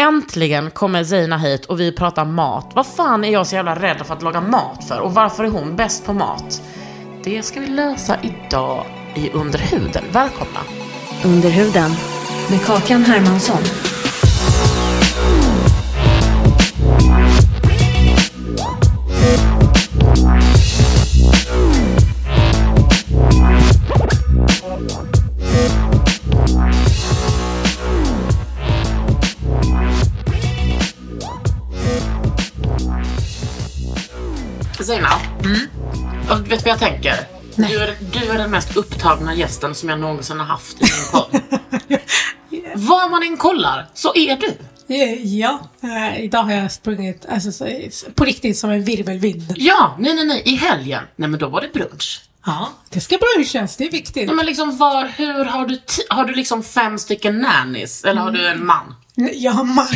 Äntligen kommer Zeina hit och vi pratar mat. Vad fan är jag så jävla rädd för att laga mat för? Och varför är hon bäst på mat? Det ska vi lösa idag i Underhuden. Välkomna! Under huden med Kakan Hermansson. Zeina, och vet vad jag tänker? Du är, du är den mest upptagna gästen som jag någonsin har haft i min podd. Var man än kollar så är du. Eh, Ja, eh, idag har jag sprungit alltså, så, på riktigt som en virvelvind. Ja, nej, nej, nej, i helgen. Nej, men då var det brunch. Ja, det ska brunchas, det är viktigt. Nej, men liksom var, hur har du, har du liksom fem stycken nannies? Eller har du en man? Har man.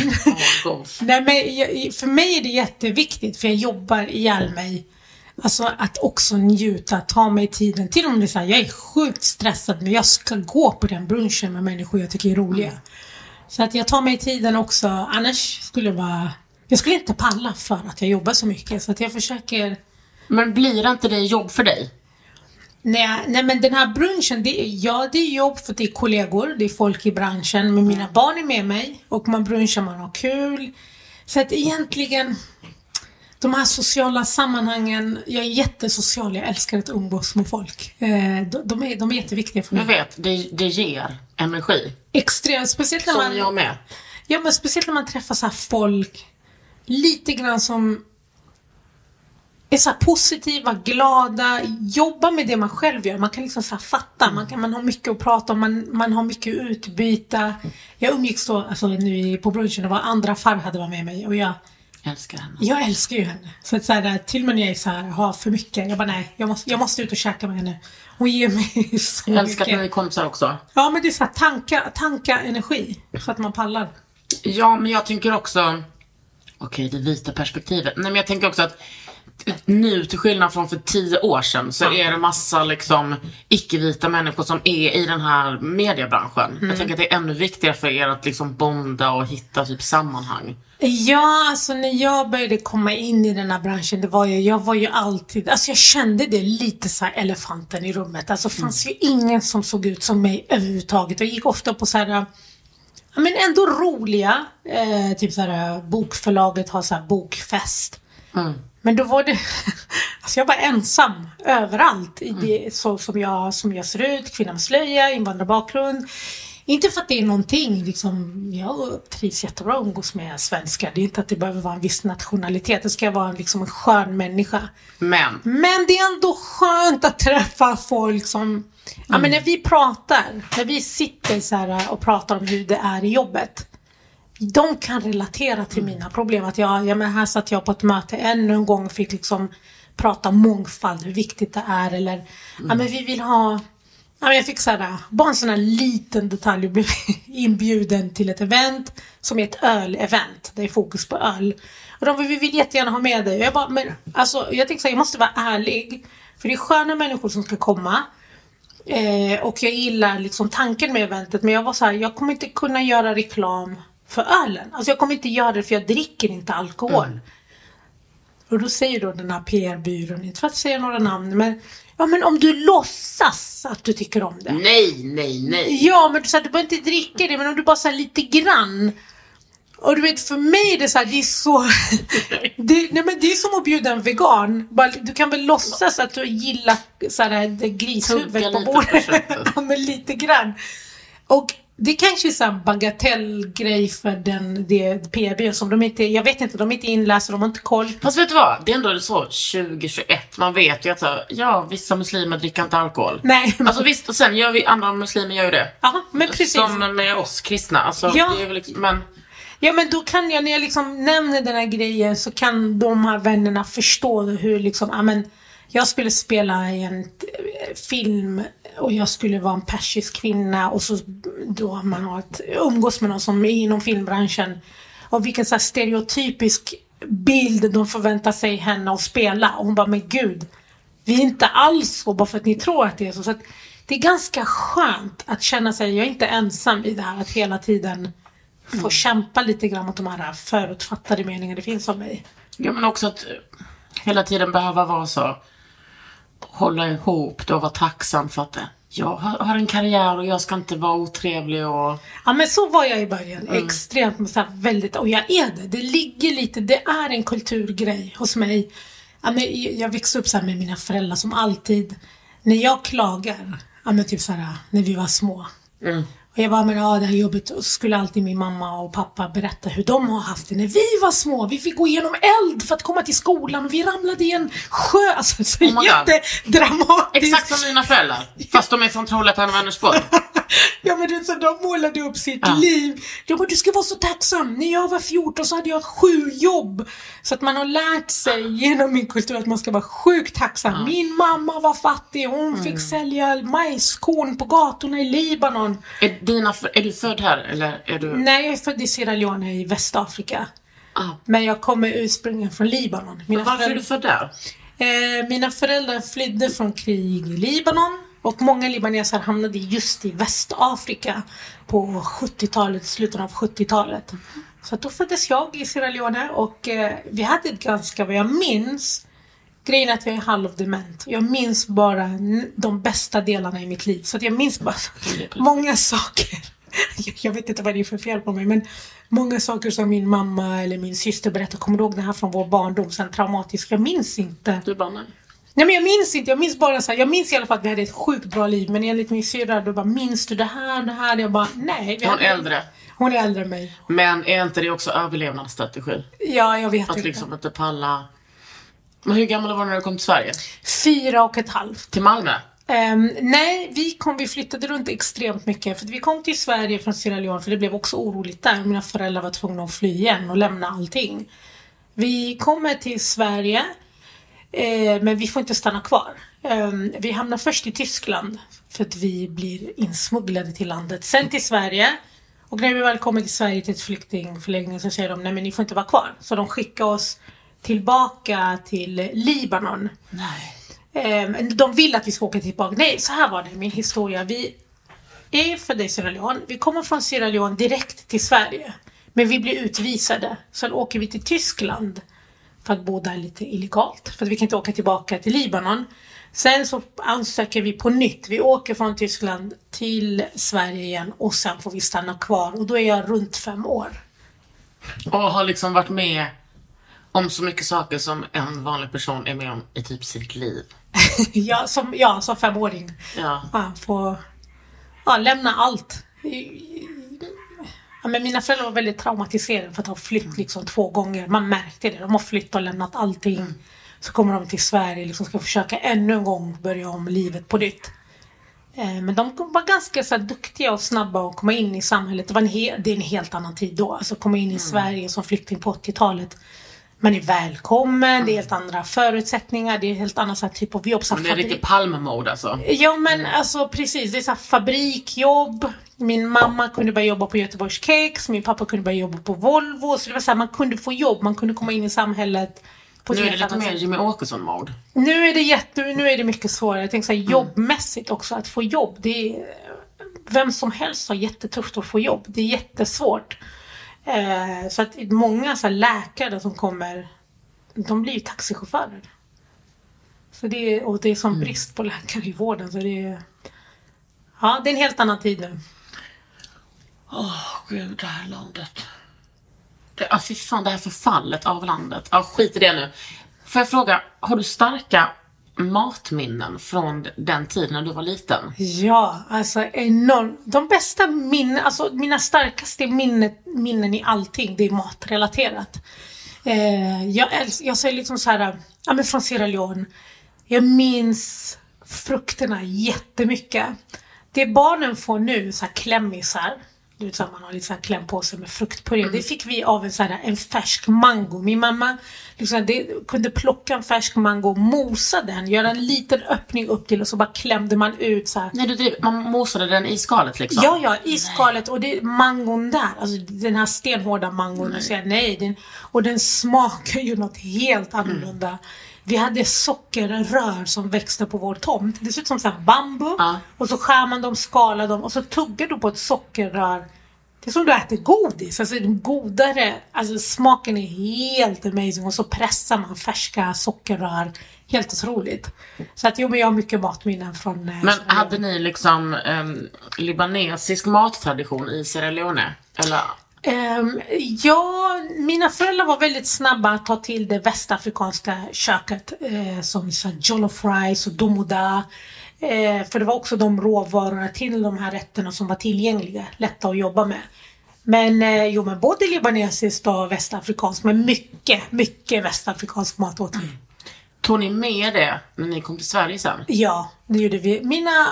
Nej, men jag, för mig är det jätteviktigt för jag jobbar ihjäl mig. Alltså att också njuta, ta mig tiden. Till och med så här, jag är sjukt stressad men jag ska gå på den brunchen med människor jag tycker är roliga. Så att jag tar mig tiden också, annars skulle det vara... Jag skulle inte palla för att jag jobbar så mycket så att jag försöker Men blir inte det jobb för dig? Nej, nej men den här brunchen, det, ja det är jobb för det är kollegor, det är folk i branschen, men mina barn är med mig och man brunchar, man har kul. Så att egentligen, de här sociala sammanhangen, jag är jättesocial, jag älskar att umgås med folk. Eh, de, är, de är jätteviktiga för Jag mig. vet, det, det ger energi. Extremt, speciellt när Som man... jag med. Ja men speciellt när man träffar så folk, lite grann som är så positiva, glada, jobba med det man själv gör. Man kan liksom så fatta, man, kan, man har mycket att prata om, man, man har mycket att utbyta. Jag umgicks då, alltså nu på brunchen, det var andra Farhad var med mig och jag, älskar henne. jag älskar ju henne. Så att så här, till och med när jag är så här, har för mycket, jag bara nej, jag måste, jag måste ut och käka med henne. Hon ger mig så Jag älskar att mycket. ni är kompisar också. Ja men det är så här, tanka, tanka energi så att man pallar. Ja, men jag tänker också... Okej, det vita perspektivet. Nej, men jag tänker också att nu, till skillnad från för tio år sedan, så är det massa liksom icke-vita människor som är i den här mediebranschen. Jag tänker att det är ännu viktigare för er att liksom bonda och hitta typ sammanhang. Ja, alltså när jag började komma in i den här branschen, det var ju, jag var ju alltid, alltså jag kände det lite så här elefanten i rummet. Alltså fanns ju ingen som såg ut som mig överhuvudtaget. Jag gick ofta på så här, men ändå roliga, eh, typ så här bokförlaget har så här bokfest. Men då var det, alltså jag var ensam överallt i det så som jag, som jag ser ut, kvinna med slöja, invandrarbakgrund. Inte för att det är någonting, liksom, jag trivs jättebra att umgås med svenskar. Det är inte att det behöver vara en viss nationalitet, det ska vara liksom en skön människa. Men, Men det är ändå skönt att träffa folk som, ja men när vi pratar, när vi sitter så här och pratar om hur det är i jobbet. De kan relatera till mina problem. Att jag, ja men här satt jag på ett möte ännu en gång och fick liksom prata om mångfald, hur viktigt det är eller, ja men vi vill ha Ja, men jag fick såhär, bara en sån här liten detalj. Jag blev inbjuden till ett event som är ett ölevent. Det är fokus på öl. Och de vi vill jättegärna ha med dig. Jag bara, men alltså jag tänkte såhär, jag måste vara ärlig. För det är sköna människor som ska komma. Eh, och jag gillar liksom tanken med eventet. Men jag var så här, jag kommer inte kunna göra reklam för ölen. Alltså jag kommer inte göra det för jag dricker inte alkohol. Och då säger då den här PR-byrån, inte för att säga några namn, men ja men om du låtsas att du tycker om det. nej, nej, nej. Ja men du, så här, du behöver inte dricka det, men om du bara här, lite grann. Och du vet, för mig är det så här, det är så... det, nej, men det är som att bjuda en vegan. Bara, du kan väl låtsas att du gillar så här, det grishuvudet lite på bordet. ja, men lite grann. Och det kanske är så här bagatellgrej för den, det PB som de inte, jag vet inte, de är inte inlästa, de har inte koll. Fast vet du vad? Det är ändå så 2021. Man vet ju att ja, vissa muslimer dricker inte alkohol. Nej. Alltså visst, och sen gör vi, andra muslimer gör ju det. Ja, men precis. Som med oss kristna. Alltså, Ja. det är väl liksom, men Ja men då kan jag, när jag liksom nämner den här grejen så kan de här vännerna förstå hur liksom, ja men jag skulle spela i en film och jag skulle vara en persisk kvinna och så då man har ett, umgås med någon som är inom filmbranschen och vilken så stereotypisk bild de förväntar sig henne att spela och hon bara men gud vi är inte alls så bara för att ni tror att det är så. så det är ganska skönt att känna sig, jag är inte ensam i det här att hela tiden få kämpa lite grann mot de här förutfattade meningar det finns om mig. Ja men också att hela tiden behöva vara så hålla ihop då och vara tacksam för att jag har, en karriär och jag ska inte vara otrevlig och Ja men så var jag i början. Extremt så här, väldigt, och jag är det. Det ligger lite, det är en kulturgrej hos mig. Ja, men jag växte upp så här med mina föräldrar som alltid, när jag klagar, ja men typ så här när vi var små. Och jag bara, men ja det här jobbet. Och så skulle alltid min mamma och pappa berätta hur de har haft det när vi var små. Vi fick gå igenom eld för att komma till skolan och vi ramlade i en sjö. Alltså så Oh jättedramatiskt. Exakt som mina föräldrar. Fast de är från Trollhättan och Vänersborg. Ja men det är så de målade upp sitt Ja. liv. De bara, du ska vara så tacksam. När jag var 14 så hade jag sju jobb. Så att man har lärt sig genom min kultur att man ska vara sjukt tacksam. Min mamma var fattig. Hon Mm. fick sälja majskorn på gatorna i Libanon. Är, dina, är du född här eller är du... Nej, jag är född i Sierra Leone i Västafrika. Ah. Men jag kommer ursprungligen från Libanon. Mina, Varför är föräldrar, du född där? eh, mina föräldrar flydde från krig i Libanon. Och många libaneser hamnade just i Västafrika på 70-talet, slutet av 70-talet. Så då föddes jag i Sierra Leone och eh, vi hade ett ganska, vad jag minns, grejen är att jag är halvdement. Jag minns bara de bästa delarna i mitt liv. Så jag minns bara många saker. Jag vet inte vad det är för fel på mig men många saker som min mamma eller min syster berättar. Kommer du ihåg det här från vår barndom? Sen traumatiskt. Jag minns inte. Du bara nej. Nej men jag minns inte, jag minns bara så här, jag minns i alla fall att vi hade ett sjukt bra liv men enligt min syrra då bara minns du det här, det här? Jag bara nej. vi Hon är äldre. Hon är äldre än mig. Men är inte det också överlevnadsstrategi? Ja, jag vet Att inte. liksom inte palla... Men hur gammal var du när du kom till Sverige? Fyra och ett halvt. Till Malmö? Ehm, nej, vi, kom, vi flyttade runt extremt mycket. För att vi kom till Sverige från Sierra Leone för det blev också oroligt där. Mina föräldrar var tvungna att fly igen och lämna allting. Vi kommer till Sverige men vi får inte stanna kvar. Ehm, vi hamnar först i Tyskland för att vi blir insmugglade till landet. Sen till Sverige. Och när vi väl kommer till Sverige till ett flyktingförläggning så säger de nej men ni får inte vara kvar. Så de skickar oss tillbaka till Libanon. Nej. Eh, de vill att vi ska åka tillbaka. Nej, så här var det min historia. Vi är födda i Sierra Leone. Vi kommer från Sierra Leone direkt till Sverige. Men vi blir utvisade. Sen åker vi till Tyskland att bo där lite illegalt. För att vi kan inte åka tillbaka till Libanon. Sen så ansöker vi på nytt. Vi åker från Tyskland till Sverige igen och sen får vi stanna kvar. Och då är jag runt fem år. Och har liksom varit med om så mycket saker som en vanlig person är med om i typ sitt liv. ja, som, ja, som femåring. Ja. ja, få ja, lämna allt. Ja, men mina föräldrar var väldigt traumatiserade för att ha flytt liksom två gånger. Man märkte det. De har flytt och lämnat allting. Så kommer de till Sverige och liksom ska försöka ännu en gång börja om livet på nytt. Eh, Men de var ganska så här, duktiga och snabba att komma in i samhället. Det, var en det är en helt annan tid då. Alltså komma in i Sverige som flykting på 80-talet. Man är välkommen, det är helt andra förutsättningar, det är helt annan så här typ av jobb. Så Men det är fabrik- riktigt Palmemode alltså. Ja men alltså precis, det är så här fabrikjobb. Min mamma kunde börja jobba på Göteborgs Kex, min pappa kunde börja jobba på Volvo. Så det var så här, man kunde få jobb, man kunde komma in i samhället. Nu är det lite mer. Jimmy Åkesson-mode. Nu är det jätte, nu är det mycket svårare. Jag tänker så här, jobbmässigt också, att få jobb. Det är, vem som helst har jättetufft att få jobb. Det är jättesvårt. Eh, så att många så läkare som kommer, de blir ju taxichaufförer. Så det är, och det är som brist på läkare i vården. Så det är, ja, det är en helt annan tid nu. Åh, gud, det här landet. Ja, fy fan, det här förfallet av landet. Ja, skit i det nu. Får jag fråga, har du starka matminnen från den tiden när du var liten? Ja, alltså enormt. De bästa minnen, alltså mina starkaste minnen, minnen i allting, det är matrelaterat. Eh, jag, älskar, jag säger liksom så här, ja men från Sierra Leone. Jag minns frukterna jättemycket. Det barnen får nu, så här klämmisar. Du vet, så här, man har lite så här klämpåse med fruktpuré. Det fick vi av en, så här, en färsk mango. Min mamma liksom, det, kunde plocka en färsk mango, mosa den, göra en liten öppning upp till och så bara klämde man ut så här. Nej, du driver, man mosade den i skalet liksom? Ja, ja, i skalet och det, mangon där, alltså den här stenhårda mangon. Nej. Och, säga, nej, den, och den smakar ju något helt annorlunda. Mm. Vi hade sockerrör som växte på vår tomt. Det ser ut som så bambu. Ja. Och så skär man dem, skalar dem och så tuggar du på ett sockerrör. Det är som du äter godis. Alltså godare, alltså smaken är helt amazing och så pressar man färska sockerrör. Helt otroligt. Så att jo, men jag har mycket matminnen från... Eh, men hade ni liksom um, libanesisk mattradition i Sierra Leone? Eller? Um, ja, mina föräldrar var väldigt snabba att ta till det västafrikanska köket eh, som så jollof rice och domoda. Eh, för det var också de råvarorna till de här rätterna som var tillgängliga, lätta att jobba med. Men eh, jo, men både libanesiskt och västafrikanskt, men mycket, mycket västafrikansk mat åt mm. Tog ni med det när ni kom till Sverige sen? Ja, det gjorde vi. Mina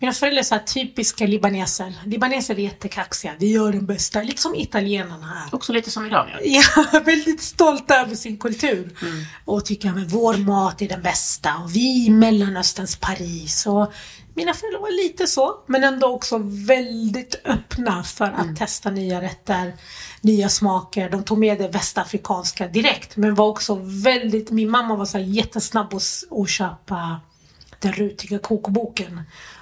mina föräldrar är så typiska libaneser. Libaneser är jättekaxiga. Vi gör den bästa. Lite som italienarna här. Också lite som idag ja. ja, väldigt stolta över sin kultur. Mm. Och tycker att vår mat är den bästa. Och vi är Mellanösterns Paris. Och mina föräldrar var lite så. Men ändå också väldigt öppna för att mm. testa nya rätter. Nya smaker. De tog med det västafrikanska direkt. Men var också väldigt, min mamma var så jättesnabb att köpa den rutiga kokboken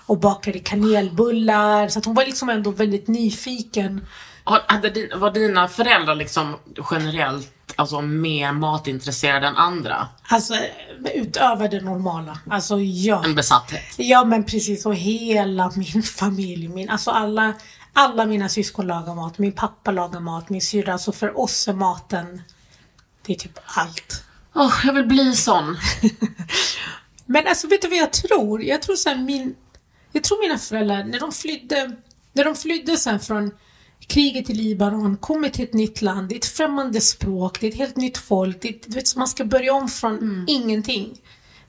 och bakade kanelbullar. Så att hon var liksom ändå väldigt nyfiken. Hade, var dina föräldrar liksom generellt alltså, mer matintresserade än andra? Alltså utöver det normala. Alltså ja. En besatthet? Ja men precis och hela min familj. Min, alltså alla, alla mina syskon lagar mat. Min pappa lagar mat. Min syrra. Alltså för oss är maten, det är typ allt. Oh, jag vill bli sån. men alltså vet du vad jag tror? Jag tror såhär min jag tror mina föräldrar, när de flydde, när de flydde sen från kriget i Libanon, kommer till ett nytt land, det är ett främmande språk, det är ett helt nytt folk, det är, du vet, man ska börja om från mm. ingenting.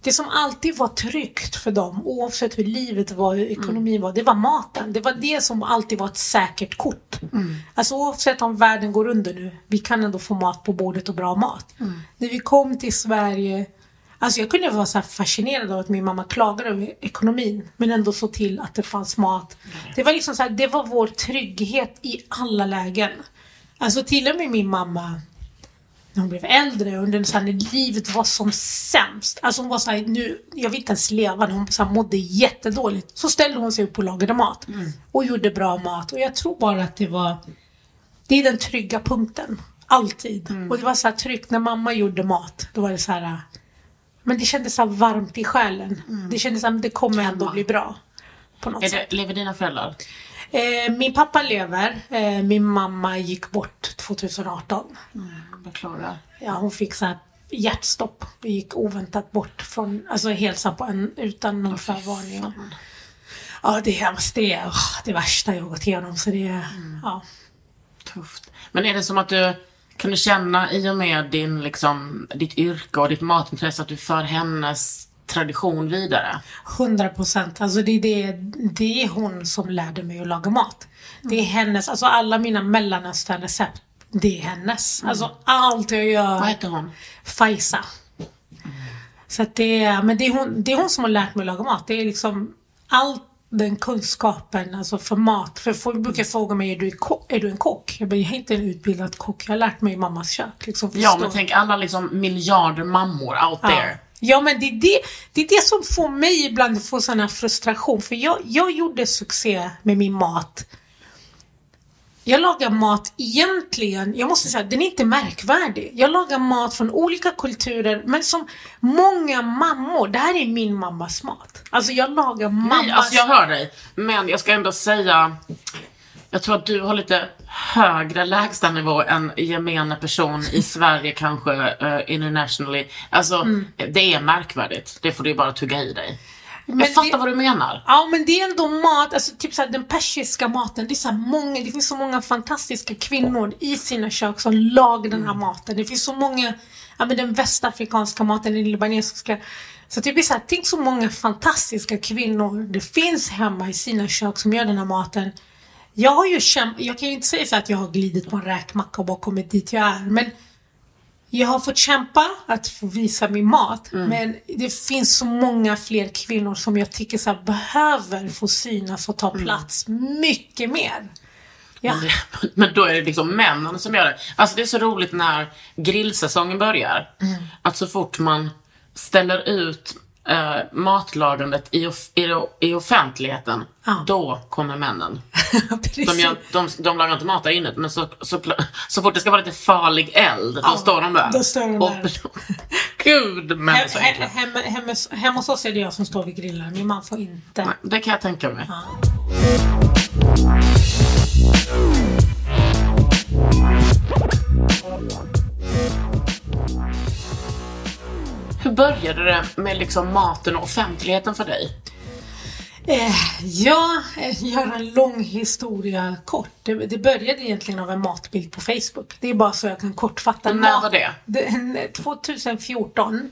Det som alltid var tryggt för dem, oavsett hur livet var, hur ekonomin mm. var, det var maten. Det var det som alltid var ett säkert kort. Mm. Alltså oavsett om världen går under nu, vi kan ändå få mat på bordet och bra mat. Mm. När vi kom till Sverige Alltså jag kunde vara så fascinerad av att min mamma klagade över ekonomin men ändå såg till att det fanns mat. Det var liksom så här, det var vår trygghet i alla lägen. Alltså till och med min mamma när hon blev äldre under så här, när livet var som sämst. Alltså hon var så här, nu, jag vill inte ens leva. Hon så här, mådde jättedåligt. Så ställde hon sig upp och lagade mat. Mm. Och gjorde bra mat. Och jag tror bara att det var, det är den trygga punkten. Alltid. Mm. Och det var så här tryggt när mamma gjorde mat. Då var det så här, men det kändes så varmt i själen. Mm. Det kändes som det kommer ändå bli bra. På något det, sätt. Lever dina föräldrar? Eh, min pappa lever. Eh, min mamma gick bort 2018. Mm, beklagar. Ja, hon fick så här hjärtstopp och gick oväntat bort från, alltså helt på en, utan någon förvarning. Ja, det är det, oh, det värsta jag gått igenom. Så det, mm. ja. Tufft. Men är det som att du kan du känna i och med din, liksom, ditt yrke och ditt matintresse att du för hennes tradition vidare? 100 procent. Alltså det, det, det är hon som lärde mig att laga mat. Det är hennes, alltså alla mina mellanösternrecept, det är hennes. Mm. Alltså allt jag gör. Vad heter hon? Faisa. Mm. Så att det, men det är, hon, det är hon som har lärt mig att laga mat. Det är liksom allt den kunskapen alltså för mat. För folk brukar fråga mig, är du, är du en kock? Jag, bara, jag är inte en utbildad kock, jag har lärt mig i mammas kök. Liksom, ja, men tänk alla liksom miljarder mammor out ja. there. Ja, men det är det, det är det som får mig ibland att få sån här frustration. För jag, jag gjorde succé med min mat jag lagar mat egentligen, jag måste säga, den är inte märkvärdig. Jag lagar mat från olika kulturer, men som många mammor, det här är min mammas mat. Alltså jag lagar mammas... Nej, alltså jag hör dig. Men jag ska ändå säga, Jag tror att du har lite högre lägstanivå än gemene person i Sverige kanske, uh, internationally. Alltså, Mm. det är märkvärdigt. Det får du ju bara tugga i dig. Men jag fattar det- vad du menar. Ja men det är ändå mat, alltså typ såhär den persiska maten, det är så här många, det finns så många fantastiska kvinnor i sina kök som lagar den här maten. Det finns så många, ja men den västafrikanska maten, den libanesiska. Så det blir såhär, tänk så många fantastiska kvinnor det finns hemma i sina kök som gör den här maten. Jag har ju kämpat, jag kan ju inte säga så att jag har glidit på en räkmacka och bara kommit dit jag är, men jag har fått kämpa att få visa min mat. Mm. Men det finns så många fler kvinnor som jag tycker så här, behöver få synas och ta Mm. plats mycket mer. Ja. Men, det, men då är det liksom männen som gör det. Alltså det är så roligt när grillsäsongen börjar. Mm. Att så fort man ställer ut eh, matlagandet i, off- i, i offentligheten, Ja. då kommer männen. De, gör, de, de lagar inte mat där inne, men så, så, så fort det ska vara lite farlig eld, då Ja, står de där. då står de och, där. Gud, män är He- så he- hemma, hemma, hemma hos oss är det jag som står vid grillen. Min man får inte. Nej, Det kan jag tänka mig. Ja. Hur började det med liksom maten och offentligheten för dig? Eh, ja, eh, göra en lång historia kort. Det, det började egentligen av en matbild på Facebook. Det är bara så jag kan kortfatta. När Mat- var det? det 2014.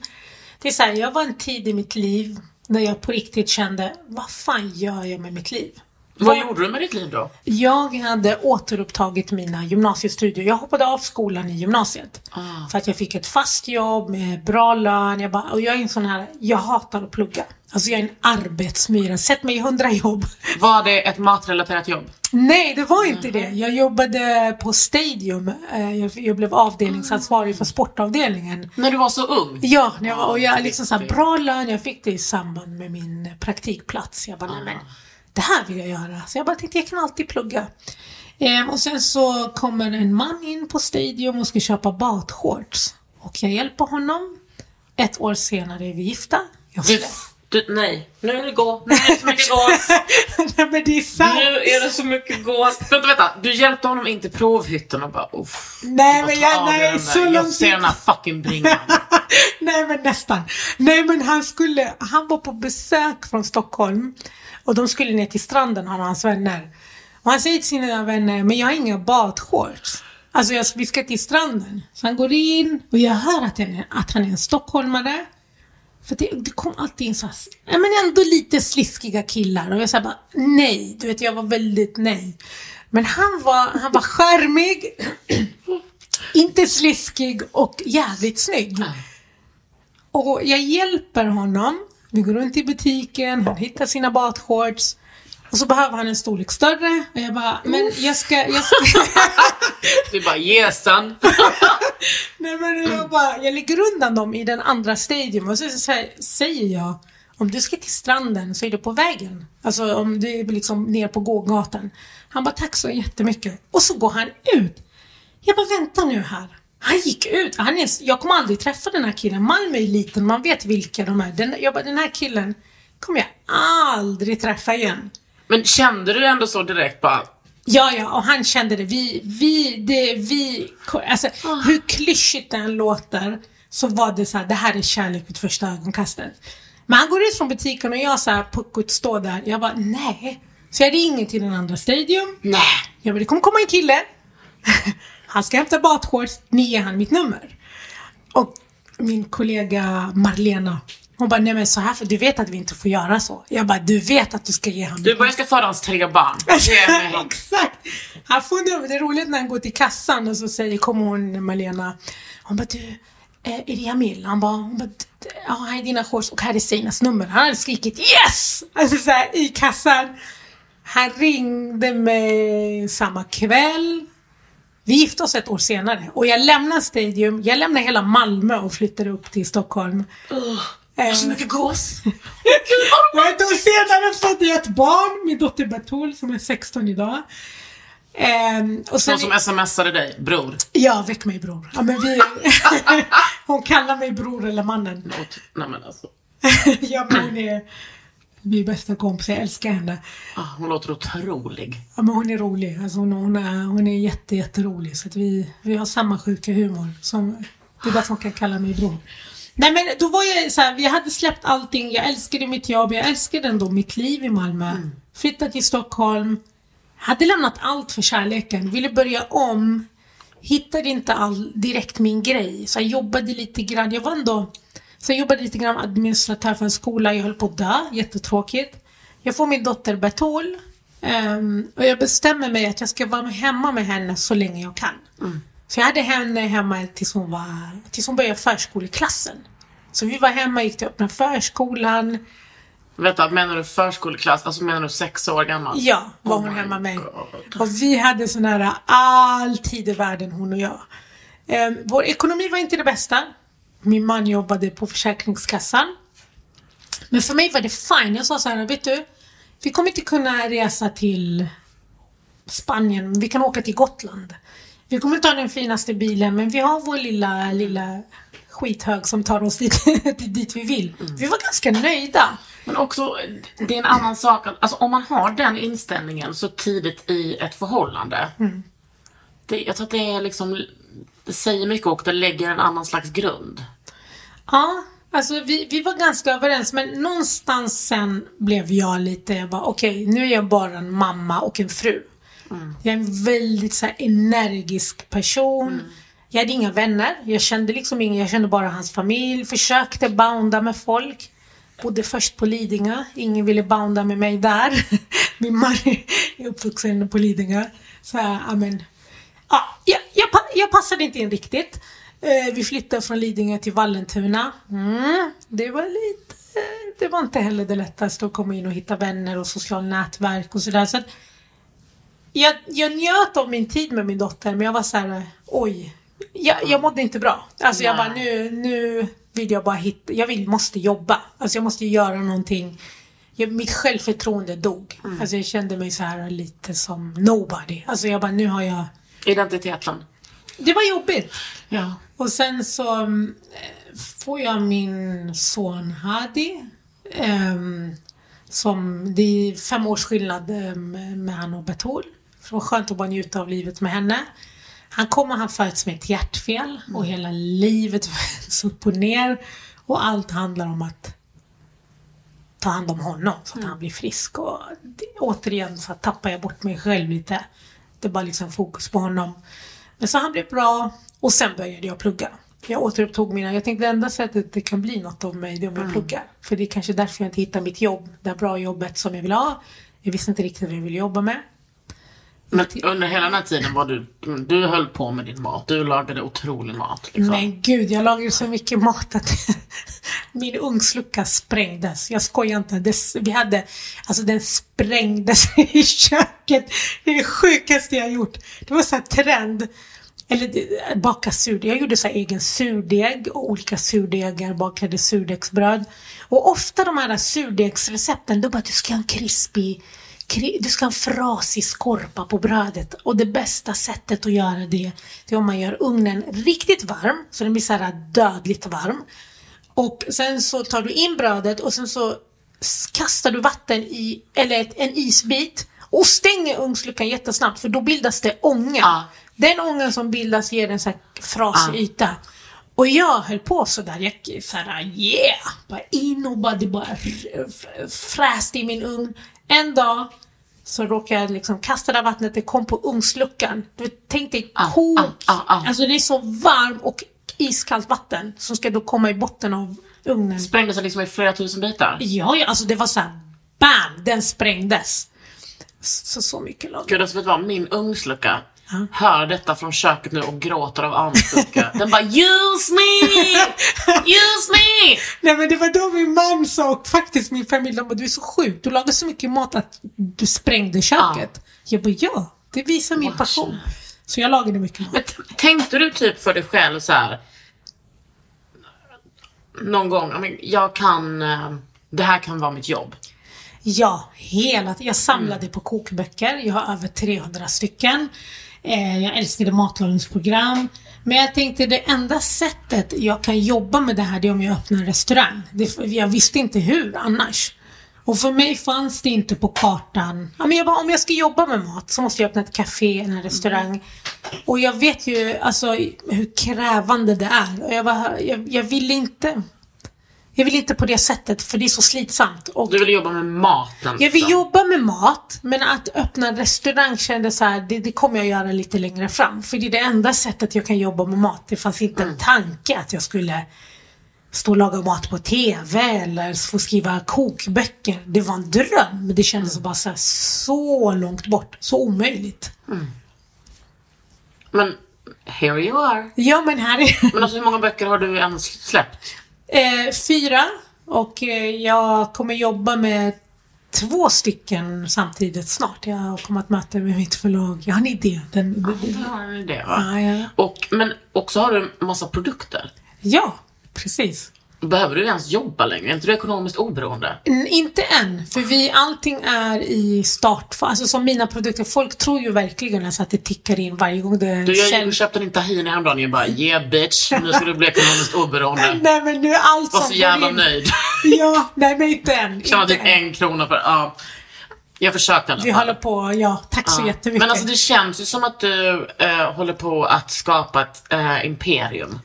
Det är så här, jag var en tid i mitt liv när jag på riktigt kände, vad fan gör jag med mitt liv? Vad gjorde du med ditt liv då? Jag hade återupptagit mina gymnasiestudier. Jag hoppade av skolan i gymnasiet. Ah. För att jag fick ett fast jobb med bra lön. Jag bara, och jag är en sån här, jag hatar att plugga. Alltså jag är en arbetsmyra. Sätt mig i hundra jobb. Var det ett matrelaterat jobb? Nej, det var inte det. Jag jobbade på Stadium. Eh, Jag, blev avdelningsansvarig för sportavdelningen. När du var så ung? Ja, när jag var, och jag liksom så här, bra lön. Jag fick det i samband med min praktikplats. Jag bara, nej men det här vill jag göra. Så jag bara tänkte, jag kan alltid plugga. Ehm, och sen så kommer en man in på Stadium och ska köpa badshorts. Och jag hjälper honom. Ett år senare är vi gifta. Jag Du, du, nej, nu är det gå. Nu är det så mycket gås. nej men det är sant. Nu är det så mycket gås. Vänta, vänta. Du hjälpte honom in till provhytten och bara uff. Nej, men jag- nej, så där. Jag långt ser den här fucking bringan. Nej men nästan. Nej men han skulle, han var på besök från Stockholm och de skulle ner till stranden han och hans vänner. Och han säger till sina vänner, men jag har inga badshorts. Alltså jag, vi ska till stranden. Så han går in och jag hör att är, att han är en stockholmare. För det, det kom alltid in så här, men ändå lite sliskiga killar och jag sa bara nej, du vet jag var väldigt nej. Men han var, han var charmig, inte sliskig och jävligt snygg. Och jag hjälper honom. Vi går runt i butiken, han hittar sina badshorts. Och så behöver han en storlek större. Och jag bara, men jag ska... Jag ska Du bara jesan. nej men jag bara, jag lägger undan dem i den andra stadion. Och så, så, här, säger jag, om du ska till stranden så är du på vägen. Alltså om du är liksom ner på gågatan. Han bara, tack så jättemycket. Och så går han ut. Jag bara, vänta nu här. Han gick ut. Han är, jag kommer aldrig träffa den här killen. Malmö är liten, man vet vilka de är. Den, jag bara, den här killen kommer jag aldrig träffa igen. Men kände du ändå så direkt bara, Ja, ja, och han kände det. Vi, vi, det, vi, alltså hur klyschigt det än låter så var det så här, det här är kärlek vid första ögonkastet. Men han går ut från butiken och jag så här puckot står där. Jag bara, nej. Så jag ringer till den andra stadium. nej. Jag bara, det kommer komma en kille. Han ska hämta badshorts. Ni ger han mitt nummer. Och min kollega Marlena. Hon bara, nej men så här, för du vet att vi inte får göra så. Jag bara, du vet att du ska ge honom Du bara, jag ska föda hans tre barn. Exakt! Han får nummer. Det är roligt när han går till kassan och så säger, kommer hon Malena. Hon bara, du, eh, är det Jamil? Han bara, hon bara, "D- d- ja här är dina shorts och här är Seinas nummer. Han hade skrikit yes! Alltså så här, i kassan. Han ringde mig samma kväll. Vi gifte oss ett år senare och jag lämnade Stadium, jag lämnade hela Malmö och flyttade upp till Stockholm. Jag har så mycket gås. Och ett år senare födde jag ett barn, min dotter Batul som är 16 idag. Ehm, och sen, Någon som smsade dig, bror. Ja, väck mig bror. Ja, men vi, hon kallar mig bror eller mannen. Nej men alltså. ja, men hon är Vi är bästa kompisar, jag älskar henne. Ah, hon låter otrolig. Ja, men hon är rolig. Alltså hon, hon, är, hon är jätte, jätterolig. Så att vi, vi har samma sjuka humor. Som, det är därför hon kan kalla mig bror. Nej men då var jag så här, vi hade släppt allting. Jag älskade mitt jobb, jag älskade ändå mitt liv i Malmö. Flyttat till Stockholm. Hade lämnat allt för kärleken. Ville börja om. Hittade inte all, direkt min grej. Så jag jobbade lite grann. Jag var ändå... Så jag jobbade lite grann administratör för en skola. Jag höll på att dö. Jättetråkigt. Jag får min dotter Betol. ehm, och jag bestämmer mig att jag ska vara hemma med henne så länge jag kan. Så jag hade henne hemma tills hon, var, tills hon började förskoleklassen. Så vi var hemma, gick till öppna förskolan. Vänta, menar du förskoleklass? Alltså menar du sex år gammal? Ja, var Oh hon hemma med mig. God. Och vi hade sån här all tid i världen, hon och jag. Ehm, vår ekonomi var inte det bästa. Min man jobbade på Försäkringskassan. Men för mig var det fine. Jag sa så här, vet du? Vi kommer inte kunna resa till Spanien, men vi kan åka till Gotland. Vi kommer inte ha den finaste bilen, men vi har vår lilla, lilla skithög som tar oss dit, dit vi vill. Vi var ganska nöjda. Men också, det är en annan sak. Alltså om man har den inställningen så tidigt i ett förhållande. Det, jag tror att det är liksom, det säger mycket och det lägger en annan slags grund. Ja, alltså vi, vi var ganska överens men någonstans sen blev jag lite, jag bara okej nu är jag bara en mamma och en fru. Jag är en väldigt så här, energisk person. Jag hade inga vänner. Jag kände liksom ingen, jag kände bara hans familj. Försökte bounda med folk. Bodde först på Lidingö. Ingen ville bounda med mig där. Min man är uppvuxen på Lidingö. Så här, ja, men, ja, jag, jag, jag passade inte in riktigt. Eh, vi flyttade från Lidingö till Vallentuna. Mm, det var lite... Det var inte heller det lättaste att komma in och hitta vänner och sociala nätverk och sådär. Så jag, jag njöt av min tid med min dotter men jag var så här, oj. Jag, jag mådde inte bra. Alltså jag bara nu, nu vill jag bara hitta, jag vill, måste jobba. Alltså jag måste göra någonting. Jag, mitt självförtroende dog. Alltså jag kände mig så här lite som nobody. Alltså jag bara nu har jag, Identiteten. det var jobbigt. Ja. Och sen så mm, får jag min son Hadi. ehm, som, det är fem års skillnad eh, med han och Betol. Så det var skönt att bara njuta av livet med henne. Han kommer, han föds med ett hjärtfel och hela livet vänds upp och ner. Och allt handlar om att ta hand om honom så att han blir frisk. Och det, återigen så tappar jag bort mig själv lite. Det är bara liksom fokus på honom. Men så han blev bra och sen började jag plugga. Jag återupptog mina, jag tänkte det enda sättet det kan bli något av mig det är om jag pluggar. För det är kanske därför jag inte hittar mitt jobb, det bra jobbet som jag vill ha. Jag visste inte riktigt vad jag ville jobba med. Men under hela den här tiden var du, du höll på med din mat. Du lagade otrolig mat. Liksom. Men gud, jag lagade så mycket mat att min ugnslucka sprängdes. Jag skojar inte. Det, vi hade, alltså den sprängdes i köket. Det är det sjukaste jag gjort. Det var så här trend. Eller eh, baka surdeg. Jag gjorde så här egen surdeg och olika surdegar, bakade surdegsbröd. Och ofta de här surdegsrecepten, då bara du ska ha en krispig kri- du ska ha en frasig skorpa på brödet. Och det bästa sättet att göra det, det är om man gör ugnen riktigt varm, så den blir så här dödligt varm. Och sen så tar du in brödet och sen så kastar du vatten i, eller ett, en isbit och stänger ugnsluckan jättesnabbt för då bildas det ånga. Ja. Den ångan som bildas ger en så här frasig Ja. yta. Och jag höll på sådär, jag såhär yeah! Bara in och bara, det bara fräste i min ugn. En dag så råkade jag liksom kasta det vattnet, det kom på ugnsluckan. Du tänk dig Ah, kok. ah, ah, ah. Alltså det är så varmt och iskallt vatten som ska då komma i botten av ugnen. Sprängde sig liksom i flera tusen bitar. Ja, ja, alltså det var så här, BAM! Den sprängdes. Så, så mycket lag. Gud, alltså vet du vad? Min ugnslucka Ja. hör detta från köket nu och gråter av avundsjuka. Den bara Use me! Use me! Nej men det var då min man sa och faktiskt min familj, de bara du är så sjuk, du lagar så mycket mat att du sprängde köket. Jag bara ja, det visar min Wow. passion. Så jag lagade mycket mat. Men tänkte du typ för dig själv så här någon gång, jag kan, eh, det här kan vara mitt jobb. Ja, hela tiden. Jag samlade på kokböcker. Jag har över 300 stycken. Eh, jag älskade matlagningsprogram. Men jag tänkte det enda sättet jag kan jobba med det här det är om jag öppnar en restaurang. Det, jag visste inte hur annars. Och för mig fanns det inte på kartan. Ja, men jag bara, om jag ska jobba med mat så måste jag öppna ett café eller en restaurang. Och jag vet ju alltså, hur krävande det är. Och jag, bara, jag, jag ville inte. Jag vill inte på det sättet för det är så slitsamt. Och Du vill jobba med maten. jag vill jobba med mat, men att öppna en restaurang kändes så här, det, det kommer jag göra lite längre fram. För det är det enda sättet jag kan jobba med mat. Det fanns inte Mm. en tanke att jag skulle stå och laga mat på TV eller få skriva kokböcker. Det var en dröm, men det kändes Mm. bara så, här, så långt bort. Så omöjligt. Men here you are. Ja, men här är Men alltså hur många böcker har du ens släppt? Eh, fyra och eh, jag kommer jobba med två stycken samtidigt snart. Jag kommer att möta med mitt förlag. Jag har en idé. Den, den, Du har en idé va? Ja, ja. Och, men också har du en massa produkter. Ja, precis. Behöver du ens jobba längre? Är inte du ekonomiskt oberoende? N- inte än, för vi, allting är i startfas. Alltså som mina produkter, folk tror ju verkligen alltså att det tickar in varje gång det Du, jag, jag köpte din tahini häromdagen och jag bara yeah bitch, nu ska du bli ekonomiskt oberoende. Nej men nu är allt Var som så jävla in- nöjd. Ja, nej men inte än. Tjänar Inte typ en krona per... Ja. Jag försökte i Vi håller på, ja, tack så Ja. jättemycket. Men alltså det känns ju som att du eh, håller på att skapa ett eh, imperium.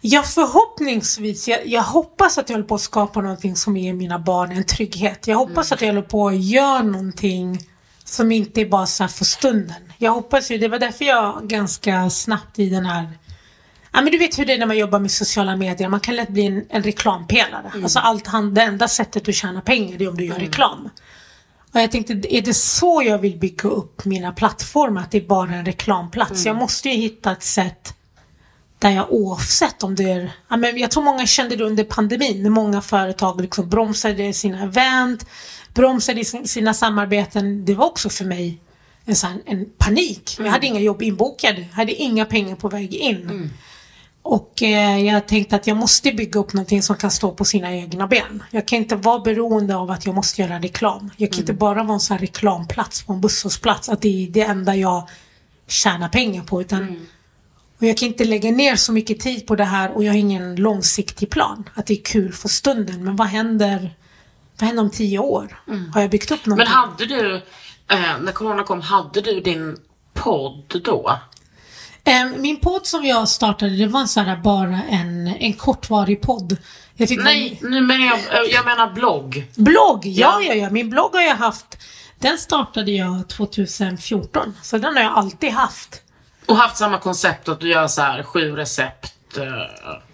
Ja, förhoppningsvis. Jag, jag hoppas att jag håller på att skapa någonting som ger mina barn en trygghet. Jag hoppas att jag håller på att göra någonting som inte är bara så här för stunden. Jag hoppas ju, det var därför jag ganska snabbt i den här Ja men du vet hur det är när man jobbar med sociala medier, man kan lätt bli en, en reklampelare. Alltså allt det enda sättet att tjäna pengar är om du gör reklam. Och jag tänkte, är det så jag vill bygga upp mina plattformar? Att det är bara en reklamplats? Jag måste ju hitta ett sätt där jag oavsett om det är, ja, men jag tror många kände det under pandemin när många företag liksom bromsade sina event, bromsade sin- sina samarbeten. Det var också för mig en, sån, en panik. Jag hade inga jobb inbokade, hade inga pengar på väg in. Och eh, jag tänkte att jag måste bygga upp någonting som kan stå på sina egna ben. Jag kan inte vara beroende av att jag måste göra reklam. Jag kan inte bara vara en sån reklamplats på en busshållplats. Att det är det enda jag tjänar pengar på. Utan, Och jag kan inte lägga ner så mycket tid på det här och jag har ingen långsiktig plan. Att det är kul för stunden. Men vad händer, vad händer om tio år? Har jag byggt upp Men någonting? hade du, eh, när corona kom, hade du din podd då? Eh, Min podd som jag startade, det var så här bara en, en kortvarig podd. Nej, nu menar jag, eh, jag menar blogg. Blogg, ja, Ja. ja, ja. Min blogg har jag haft. Den startade jag 2014. Så den har jag alltid haft. Och haft samma koncept att du gör så här sju recept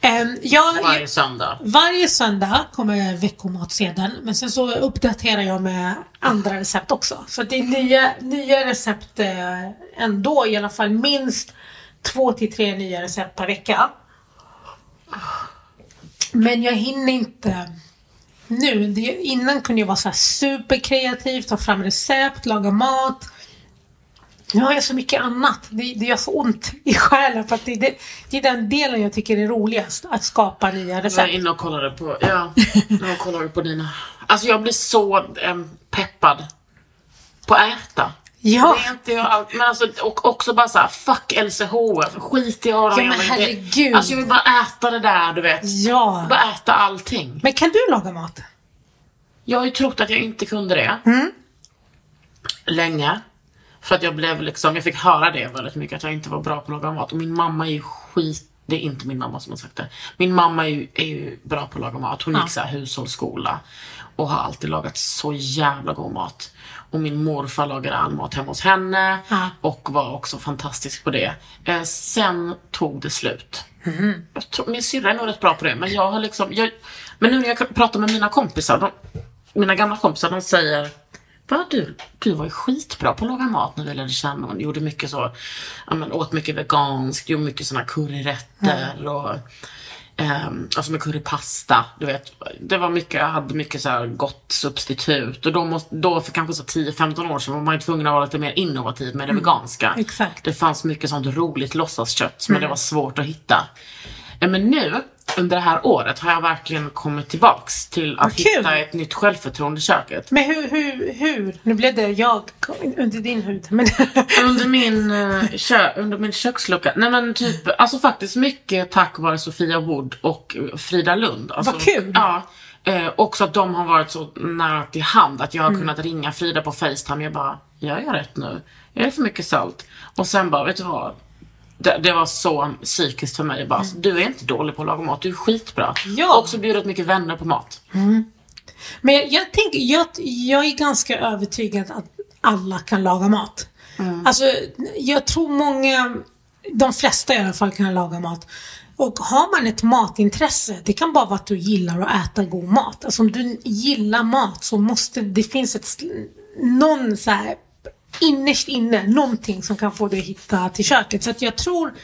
Ehm, jag, varje söndag. varje söndag kommer veckomatsedeln. Men sen så uppdaterar jag med andra recept också. Så det är nya, nya recept eh, ändå. I alla fall minst två till tre nya recept per vecka. Men jag hinner inte nu. Det, innan kunde jag vara så här superkreativ, ta fram recept, laga mat. Nu har jag så mycket annat. Det, det gör så ont i själen för det, det, det är den delen jag tycker är roligast. Att skapa nya Jag var recept. inne och kollade på, ja, jag kollade på dina. Alltså jag blir så eh, peppad på att äta. Ja, Det är inte jag allt, men alltså, och också bara såhär, fuck LCHF, skit i ha Ja, men herregud. Alltså jag vill bara äta det där, du vet. ja. Bara äta allting. Men kan du laga mat? Jag har ju trott att jag inte kunde det. Mm. Länge. För att jag blev liksom, jag fick höra det väldigt mycket, att jag inte var bra på laga mat. Och min mamma är ju skit, det är inte min mamma som har sagt det. Min mamma är ju, är ju bra på att laga mat. Hon gick så här hushållsskola. Och har alltid lagat så jävla god mat. Och min morfar lagade all mat hemma hos henne. Ja. Och var också fantastisk på det. Eh, sen tog det slut. Jag tror, min syrra är nog rätt bra på det, men jag har liksom... Jag, men nu när jag pratar med mina kompisar, de, mina gamla kompisar, de säger Va, du, du var ju skitbra på att laga mat när vi lärde känna varandra. Gjorde mycket så, ja, men, åt mycket veganskt, gjorde mycket såna curryrätter och ehm, alltså med currypasta. Du vet, det var mycket, jag hade mycket så gott substitut. Och då, måste, då för kanske så 10-15 år sedan var man ju tvungen att vara lite mer innovativ med det veganska. exakt. Det fanns mycket sånt roligt låtsaskött, men det var svårt att hitta. Men nu, under det här året, har jag verkligen kommit tillbaks till att kul. hitta ett nytt självförtroende i köket. Men hur, hur, hur? Nu blev det jag under din hud. Men Under min, eh, kö, under min kökslucka. Nej men typ, alltså faktiskt mycket tack vare Sofia Wood och Frida Lund. Alltså, Vad kul. Ja. Eh, också att de har varit så nära till hand att jag har kunnat ringa Frida på Facetime. Jag bara, jag gör rätt nu. Är det för mycket salt? Och sen bara, vet du vad? Det, det var så psykiskt för mig. Bara, Du är inte dålig på att laga mat, du är skitbra. Ja. Och så bjuder mycket vänner på mat. Men jag, jag tänker, jag, jag är ganska övertygad att alla kan laga mat. Alltså, jag tror många, de flesta i alla fall kan laga mat. Och har man ett matintresse, det kan bara vara att du gillar att äta god mat. Alltså om du gillar mat så måste det finns ett, någon så här innerst inne, någonting som kan få dig att hitta till köket. Så att jag tror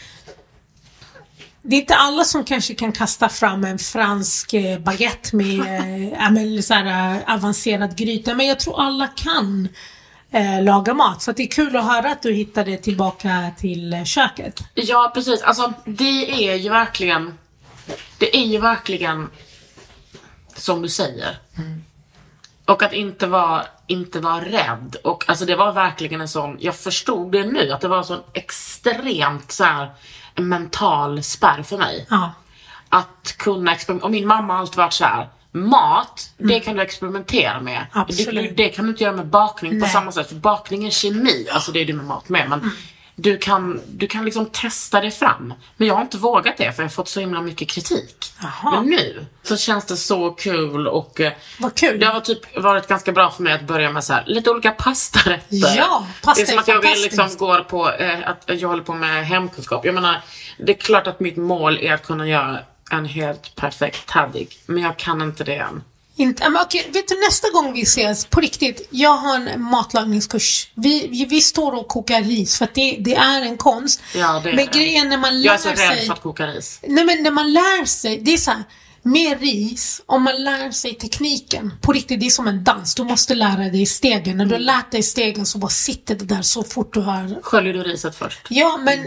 det är inte alla som kanske kan kasta fram en fransk eh, baguette med men så här, eh, avancerad gryta. Men jag tror alla kan eh, laga mat. Så det är kul att höra att du hittade tillbaka till köket. Ja, precis. Alltså, det är ju verkligen... Det är ju verkligen som du säger. Och att inte vara, inte vara rädd. Och alltså det var verkligen en sån, jag förstod det nu, att det var en sån extremt så här, en mental spärr för mig. Ja. Att kunna experimentera. Och min mamma har alltid varit så här. Mat, det kan du experimentera med. Mm. Absolut. Det, det kan du inte göra med bakning på Nej. samma sätt. För bakning är kemi, alltså det är det med mat med. Men Mm. Du, kan, du kan liksom testa det fram. Men jag har inte vågat det för jag har fått så himla mycket kritik. Jaha. Men nu så känns det så kul och eh, Vad kul. det har typ varit ganska bra för mig att börja med så här, lite olika pastarätter. Ja, pasta Det är som är att jag vill liksom går på, eh, att jag håller på med hemkunskap. Jag menar, det är klart att mitt mål är att kunna göra en helt perfekt taddig. Men jag kan inte det än. Inte, men okej, vet du nästa gång vi ses, på riktigt, jag har en matlagningskurs. Vi, vi, vi står och kokar ris för att det, det är en konst. Ja, det är men det. grejen när man lär Jag är så rädd sig... för att koka ris. Nej men när man lär sig, det är så här, med ris, om man lär sig tekniken, på riktigt det är som en dans. Du måste lära dig stegen. När du Mm. har lärt dig stegen så bara sitter det där så fort du har Sköljer du riset först? Ja, men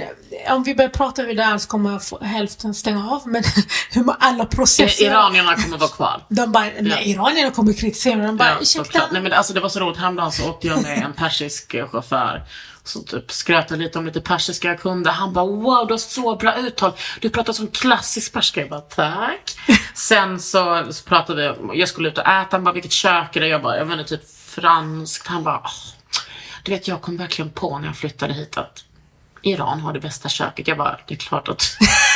om vi börjar prata hur det är så kommer hälften stänga av. Men hur man alla processer... Eh, Iranierna kommer vara kvar. De bara, nej, iranierna kommer kritisera. De bara, Ja, ursäkta. Nej, men alltså, det var så roligt. Häromdagen så åkte jag med en persisk eh, chaufför. Så typ skröt jag lite om lite persiska jag kunde. Han bara wow, du har så bra uttal. Du pratar som klassisk persiska. Jag bara tack. Sen så, så pratade vi jag skulle ut och äta. Han bara vilket kök är det? Jag bara, jag vet inte, typ franskt. Han bara, "Åh, du vet jag kom verkligen på när jag flyttade hit att Iran har det bästa köket. Jag bara, det är klart att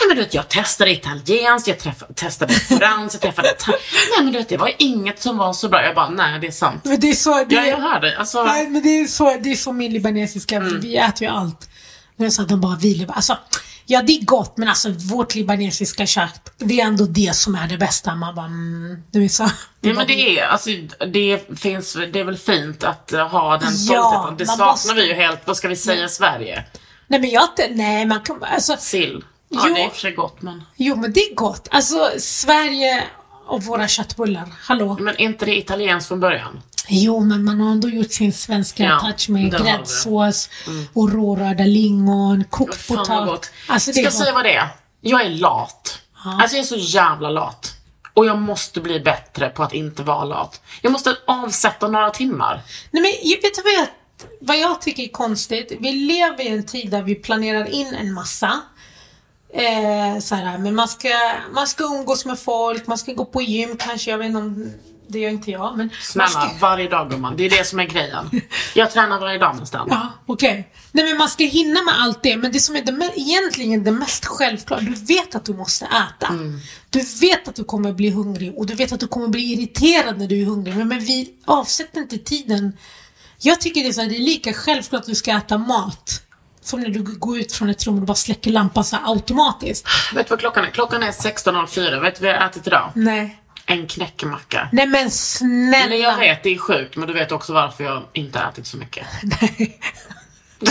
Nej men du vet, jag testade italienskt, jag träff- testade franskt, jag träffade Nej men du vet, det var inget som var så bra. Jag bara, nej det är sant. Men det är så... Det, Ja, jag hör dig. Alltså, nej, men det är så, det är så min libanesiska, Mm. vi äter ju allt. Men det så att de bara vill. Alltså, ja det är gott men alltså vårt libanesiska kök, det är ändå det som är det bästa. Man bara, mm, du är så. ja, men det är, alltså, det finns, det är väl fint att ha den stoltheten. det man saknar måste. vi ju helt, vad ska vi säga i Sverige? Nej men jag nej man kan, alltså. Sill. Ja, Jo. det är för sig gott men... Jo men det är gott. Alltså Sverige och våra köttbullar, hallå. Men är inte det italienskt från början? Jo, men man har ändå gjort sin svenska Ja, touch med gräddsås och rårörda lingon, kokt potatis. Alltså Ska jag säga vad det är? Jag är lat. Alltså jag är så jävla lat. Och jag måste bli bättre på att inte vara lat. Jag måste avsätta några timmar. Nej men vet du vad jag, vad jag tycker är konstigt? Vi lever i en tid där vi planerar in en massa. Eh, så här, men man ska, man ska umgås med folk, man ska gå på gym kanske, jag vet inte om det gör inte jag. Men Snälla, ska, varje dag gumman. Det är det som är grejen. Jag tränar varje dag nästan. Ja, okej. Nej men man ska hinna med allt det, men det som är det, egentligen det mest självklara, du vet att du måste äta. Du vet att du kommer bli hungrig och du vet att du kommer bli irriterad när du är hungrig, men, men vi avsätter inte tiden. Jag tycker det är, så här, det är lika självklart att du ska äta mat som när du går ut från ett rum och bara släcker lampan så automatiskt. Vet du vad klockan är? Klockan är 16.04. Vet du vad jag har ätit idag? Nej. En knäckemacka. Nej men snälla. Men jag vet, det är sjukt. Men du vet också varför jag inte har ätit så mycket. Nej.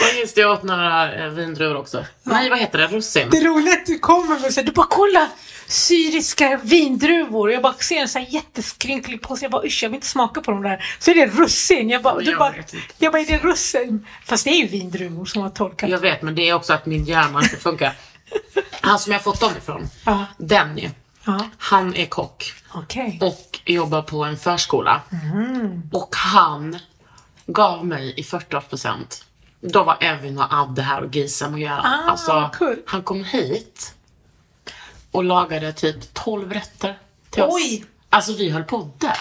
Och just det, jag åt några eh, vindruvor också. Nej, vad heter det? Russin. Det är roligt att du kommer med så här, du bara kolla syriska vindruvor. Jag bara ser en så här jätteskrynklig påse. Jag bara usch jag vill inte smaka på de där. Så är det russin. Jag bara, jag bara, jag bara är det russin? Fast det är ju vindruvor som har tolkat. Jag vet, men det är också att min hjärna inte funkar. Han som jag fått dem ifrån, Ja. Denny, Ja, han är kock okej. och jobbar på en förskola. Mm. Och han gav mig i 40% Då var Evin och Adde här och Gisam och göra. Ah, alltså, kul. Han kom hit och lagade typ 12 rätter till oss. Oj. Alltså vi höll på att dö.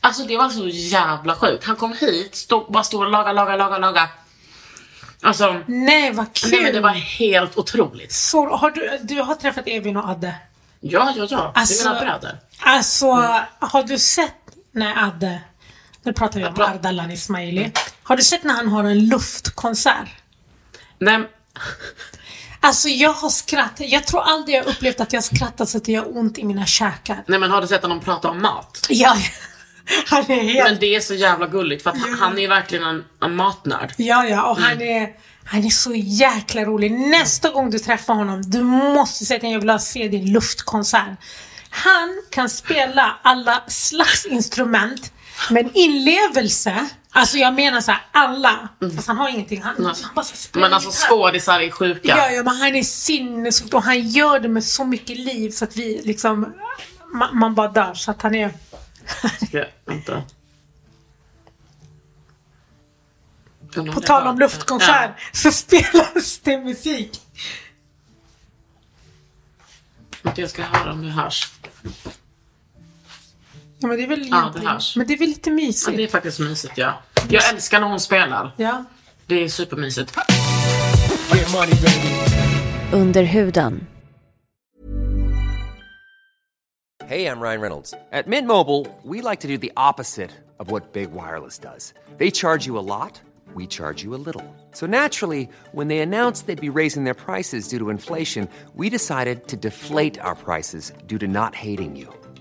Alltså det var så jävla sjukt. Han kom hit, stod, bara stod och lagade, lagade, lagade, lagade. Alltså, Nej, vad kul. nej men det var helt otroligt. Så, har du, du har träffat Evin och Adde? Ja, ja, ja. Alltså- det är mina bröder. Alltså, har du sett när Adde, nu pratar vi om pratar- Ardalan Ismaili. Har du sett när han har en luftkonsert? Nej, Alltså jag har skrattat, jag tror aldrig jag upplevt att jag skrattat så att det gör ont i mina käkar. nej men har du sett honom prata om mat? Ja, han är helt... Men det är så jävla gulligt för att han- han är verkligen en, en matnörd. Ja, ja, och Mm. han är, han är så jäkla rolig. Nästa gång du träffar honom, du måste säga till honom, jag vill ha se din luftkonsert. Han kan spela alla slags instrument, men inlevelse, alltså jag menar så här, alla, fast han har ingenting, han, han bara Mm. Men alltså skådisar är sjuka. Ja, ja, men han är sinnessjukt och han gör det med så mycket liv så att vi liksom, man, man bara dör. Så att han är... Ska, vänta. På tal om luftkonsert så spelas det musik. Ja. Jag ska höra om det hörs. Ja, men det är väl det egentligen, hörs. men det är väl lite Ja, mysigt. det är faktiskt mysigt ja. Jag älskar när hon spelar. Ja. Det är supermysigt. Under huden. Hey, I'm Ryan Reynolds. At Mint Mobile, we like to do the opposite of what Big Wireless does. They charge you a lot, we charge you a little. So naturally, when they announced they'd be raising their prices due to inflation, we decided to deflate our prices due to not hating you.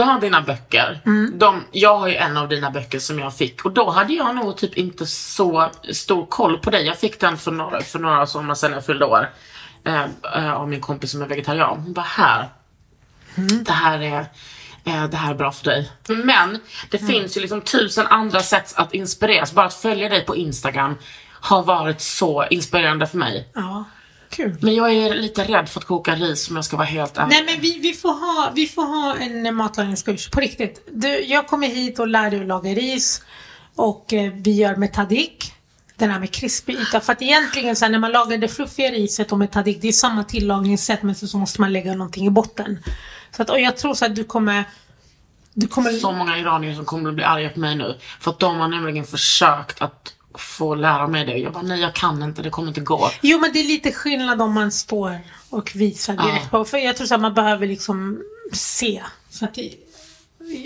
Du har dina böcker. De, jag har ju en av dina böcker som jag fick och då hade jag nog typ inte så stor koll på dig. Jag fick den för några, för några somrar sedan jag fyllde år. Eh, eh, av min kompis som är vegetarian. Hon bara här. Det här är eh, det här är bra för dig. Men det finns ju liksom tusen andra sätt att inspireras. Bara att följa dig på Instagram har varit så inspirerande för mig. ja, kul. Men jag är lite rädd för att koka ris om jag ska vara helt ärlig. Nej men vi, vi, får ha, vi får ha en matlagningskurs, på riktigt. Du, jag kommer hit och lär dig att laga ris. Och eh, vi gör med tadik. Den här med krispig yta. För att egentligen så här, när man lagar det fluffiga riset och med tadik, det är samma tillagningssätt men så, så måste man lägga någonting i botten. Så att, och jag tror så att du kommer... Du kommer... så många iranier som kommer att bli arga på mig nu. För att de har nämligen försökt att få lära mig det. Jag bara, nej jag kan inte, det kommer inte gå. Jo men det är lite skillnad om man står och visar direkt på. För jag tror att man behöver liksom se. Så att det,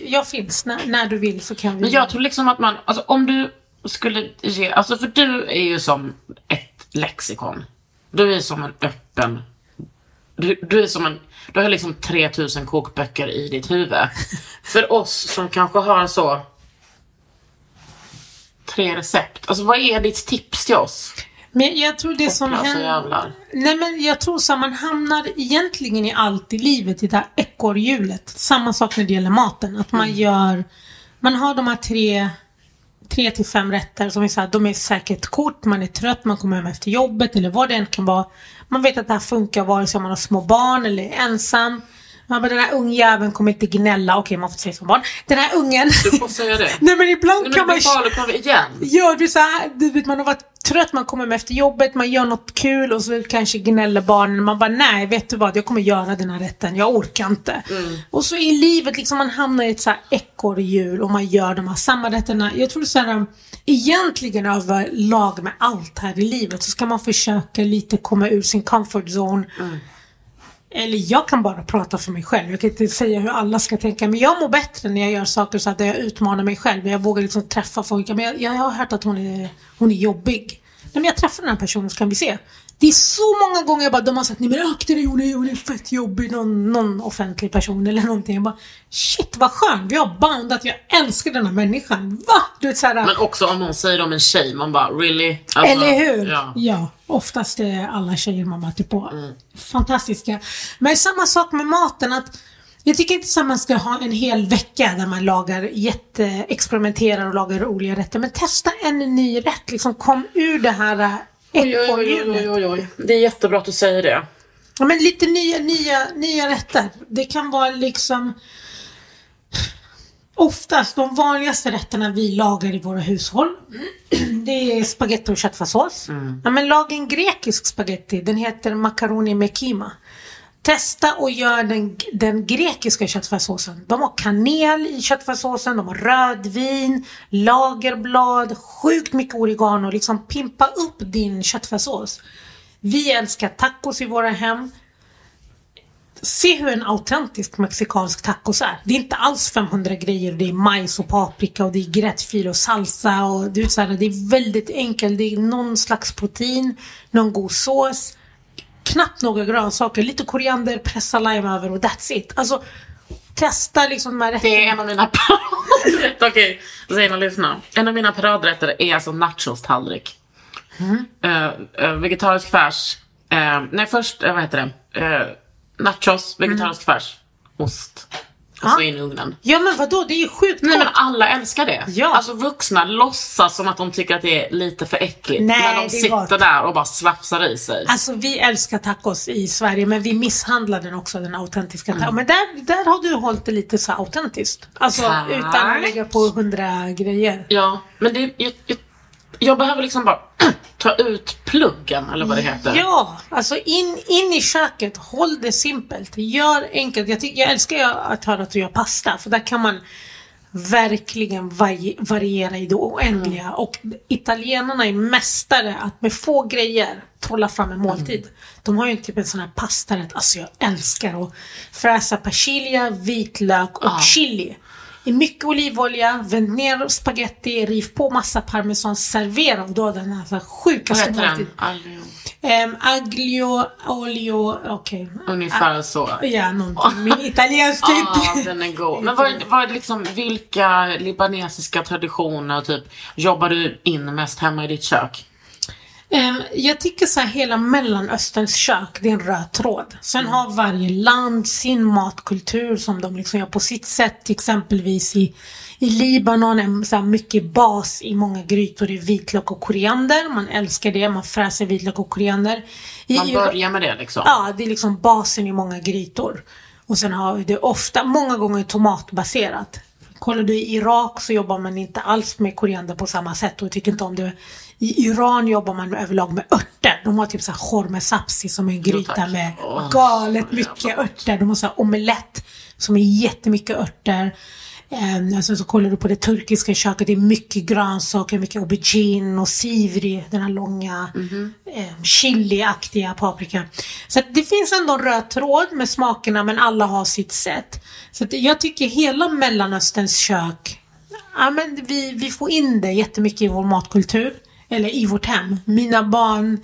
jag finns, när, när du vill så kan vi... Men jag tror liksom att man, alltså om du skulle ge, alltså för du är ju som ett lexikon. Du är som en öppen, du, du är som en, du har liksom 3000 kokböcker i ditt huvud. för oss som kanske har så tre recept, alltså vad är ditt tips till oss? Men jag tror det som händer... Nej men jag tror så att man hamnar egentligen i allt i livet i det här ekorrhjulet. Samma sak när det gäller maten. Att man gör... Man har de här tre, tre till fem rätter som är så här, de är säkert kort, man är trött, man kommer hem efter jobbet eller vad det än kan vara. Man vet att det här funkar vare sig man har små barn eller är ensam. Man bara, den här ungjäveln kommer inte gnälla. Okej, man får säga som barn. Den här ungen... Du får säga det. Nej men ibland Nej, kan men man... farligt när vi igen. Gör du så här, du vet man har varit trött, man kommer hem efter jobbet, man gör något kul och så kanske gnäller barnen. Man bara, nej vet du vad, jag kommer göra den här rätten, jag orkar inte. Och så i livet, liksom man hamnar i ett så här ekorrhjul och man gör de här samma rätterna. Jag tror så här, egentligen överlag med allt här i livet så ska man försöka lite komma ur sin comfort zone. Eller jag kan bara prata för mig själv. Jag kan inte säga hur alla ska tänka. Men jag mår bättre när jag gör saker så att jag utmanar mig själv. Jag vågar liksom träffa folk. Men jag, jag har hört att hon är, hon är jobbig. Nej, men jag träffar den här personen så kan vi se. Det är så många gånger jag bara, de har sagt nej men akta dig hon är, hon är fett jobbig, någon, någon offentlig person eller någonting. Jag bara, shit vad skönt, vi har bandat, jag älskar den här människan. Va? Du vet såhär, Men också om någon säger om en tjej, man bara really? Alltså, eller hur? Ja. Ja. oftast är alla tjejer man möter på fantastiska. Men samma sak med maten att jag tycker inte att man ska ha en hel vecka där man lagar jätte, experimenterar och lagar roliga rätter. Men testa en ny rätt, liksom kom ur det här Oj, oj, oj, oj, oj, oj. Det är jättebra att du säger det. Ja, men lite nya, nya, nya rätter. Det kan vara liksom Oftast de vanligaste rätterna vi lagar i våra hushåll Det är spaghetti och köttfärssås. Ja, men laga en grekisk spaghetti. Den heter macaroni med kima. Testa och gör den, den grekiska köttfärssåsen. De har kanel i köttfärssåsen, de har rödvin, lagerblad, sjukt mycket oregano. Liksom pimpa upp din köttfärssås. Vi älskar tacos i våra hem. Se hur en autentisk mexikansk tacos är. Det är inte alls 500 grejer. Det är majs och paprika och det är gräddfil och salsa och det, är så här, det är väldigt enkelt. Det är någon slags protein, någon god sås, knappt några grönsaker, lite koriander, pressa lime över och that's it. Alltså testa liksom de här rätterna. Det är en av mina paradrätter. Okej, Zeina lyssna. En av mina paradrätter är alltså nachos-tallrik. Eh, eh, vegetarisk färs. Eh, nej, först, uh, vad heter det? Nachos, vegetarisk färs, ost. Och så Ja. in i ugnen. Ja men vadå, det är ju sjukt Nej men gott. alla älskar det. Ja. Alltså vuxna låtsas som att de tycker att det är lite för äckligt. Nej, men de sitter gott. där och bara slafsar i sig. Alltså vi älskar tacos i Sverige men vi misshandlar den också, den autentiska Mm. tacos. Men där, där har du hållit det lite så autentiskt. Alltså Tack. utan att lägga på hundra grejer. Ja, men det, jag, jag, jag behöver liksom bara ta ut pluggen eller vad det heter. Ja, alltså in, in i köket, håll det simpelt. Gör enkelt. Jag, tycker, jag älskar att höra att du gör pasta för där kan man verkligen vari, variera i det oändliga. Mm. Och italienarna är mästare att med få grejer trolla fram en måltid. Mm. De har ju typ en sån här pastarätt, alltså jag älskar att fräsa persilja, vitlök och Ah. chili. I mycket olivolja, vänd ner spaghetti, riv på massa parmesan, servera och då har den här sjukaste heter den? måltid. Alio. Um, aglio, olio, okej. Ungefär så. Ja, någonting. Min italienska Ja, inte... den är god. Men vad, vad liksom, vilka libanesiska traditioner typ jobbar du in mest hemma i ditt kök? Ehm, jag tycker så här hela mellanösterns kök, det är en röd tråd. Sen har varje land sin matkultur som de liksom gör på sitt sätt. Exempelvis i, i Libanon är så mycket bas i många grytor i vitlök och koriander. Man älskar det, man fräser vitlök och koriander. I Man börjar med det liksom. Ja, det är liksom basen i många grytor. Och sen har det ofta, många gånger tomatbaserat. Kollar du i Irak så jobbar man inte alls med koriander på samma sätt och tycker inte om det. I Iran jobbar man överlag med örter. De har typ såhär khorme sapsi som är en gryta med Åh, galet mycket örter. De har såhär omelett som är jättemycket örter. Um, alltså, så kollar du på det turkiska köket, det är mycket grönsaker, mycket aubergine och sivri, den här långa eh, chiliaktiga paprika. Så att det finns ändå en röd tråd med smakerna men alla har sitt sätt. Så att jag tycker hela Mellanösterns kök, ja men vi, vi får in det jättemycket i vår matkultur. Eller i vårt hem. Mina barn,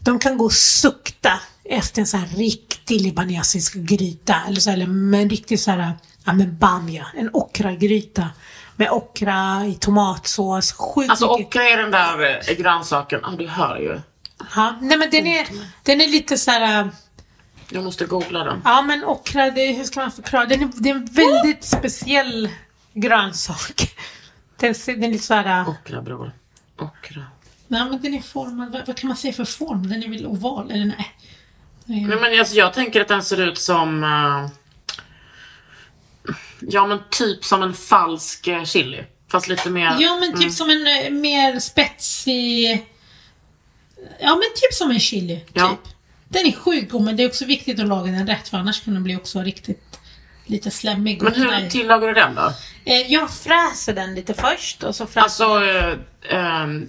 de kan gå och sukta efter en sån här riktig libanesisk gryta. Eller, så, eller med en riktig så här, ja men bamja, en okragryta. Med okra i tomatsås, sjukt Alltså mycket. okra är den där eh, grönsaken, ja du hör ju. Ja, nej men den är, den är lite så här. äh, Jag måste googla den. Ja men okra, det, hur ska man förklara? Den är, det är en väldigt speciell grönsak. Den, den är lite så här. äh, Okra bror. Okra. Nej men den är formad, vad, vad kan man säga för form? Den är väl oval eller nej? nej. Men alltså, jag tänker att den ser ut som... eh, ja men typ som en falsk eh, chili. Fast lite mer... Ja men typ mm. som en eh, mer spetsig... Ja men typ som en chili. Ja. Typ. Den är sjukt god men det är också viktigt att laga den rätt för annars kan den bli också riktigt lite slemmig. Men hur tillagar du den då? Eh, Jag fräser den lite först och så fräser Alltså... eh, ehm,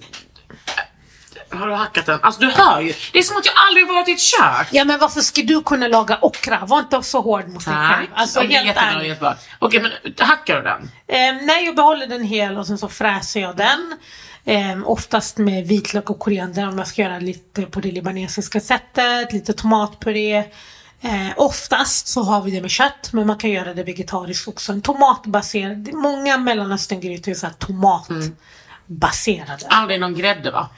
har du hackat den? Alltså du hör ju. Det är som att jag aldrig varit i ett kök. Ja men varför ska du kunna laga okra? Var inte så hård mot dig själv. Alltså helt jättebra, jättebra. Okej men hackar du den? Eh, nej, jag behåller den hel och sen så fräser jag den. Eh, oftast med vitlök och koriander om jag ska göra lite på det libanesiska sättet, lite tomatpuré. Eh, oftast så har vi det med kött men man kan göra det vegetariskt också. En tomatbaserad, många mellanösterngrytor är så här tomatbaserade. Aldrig någon grädde va?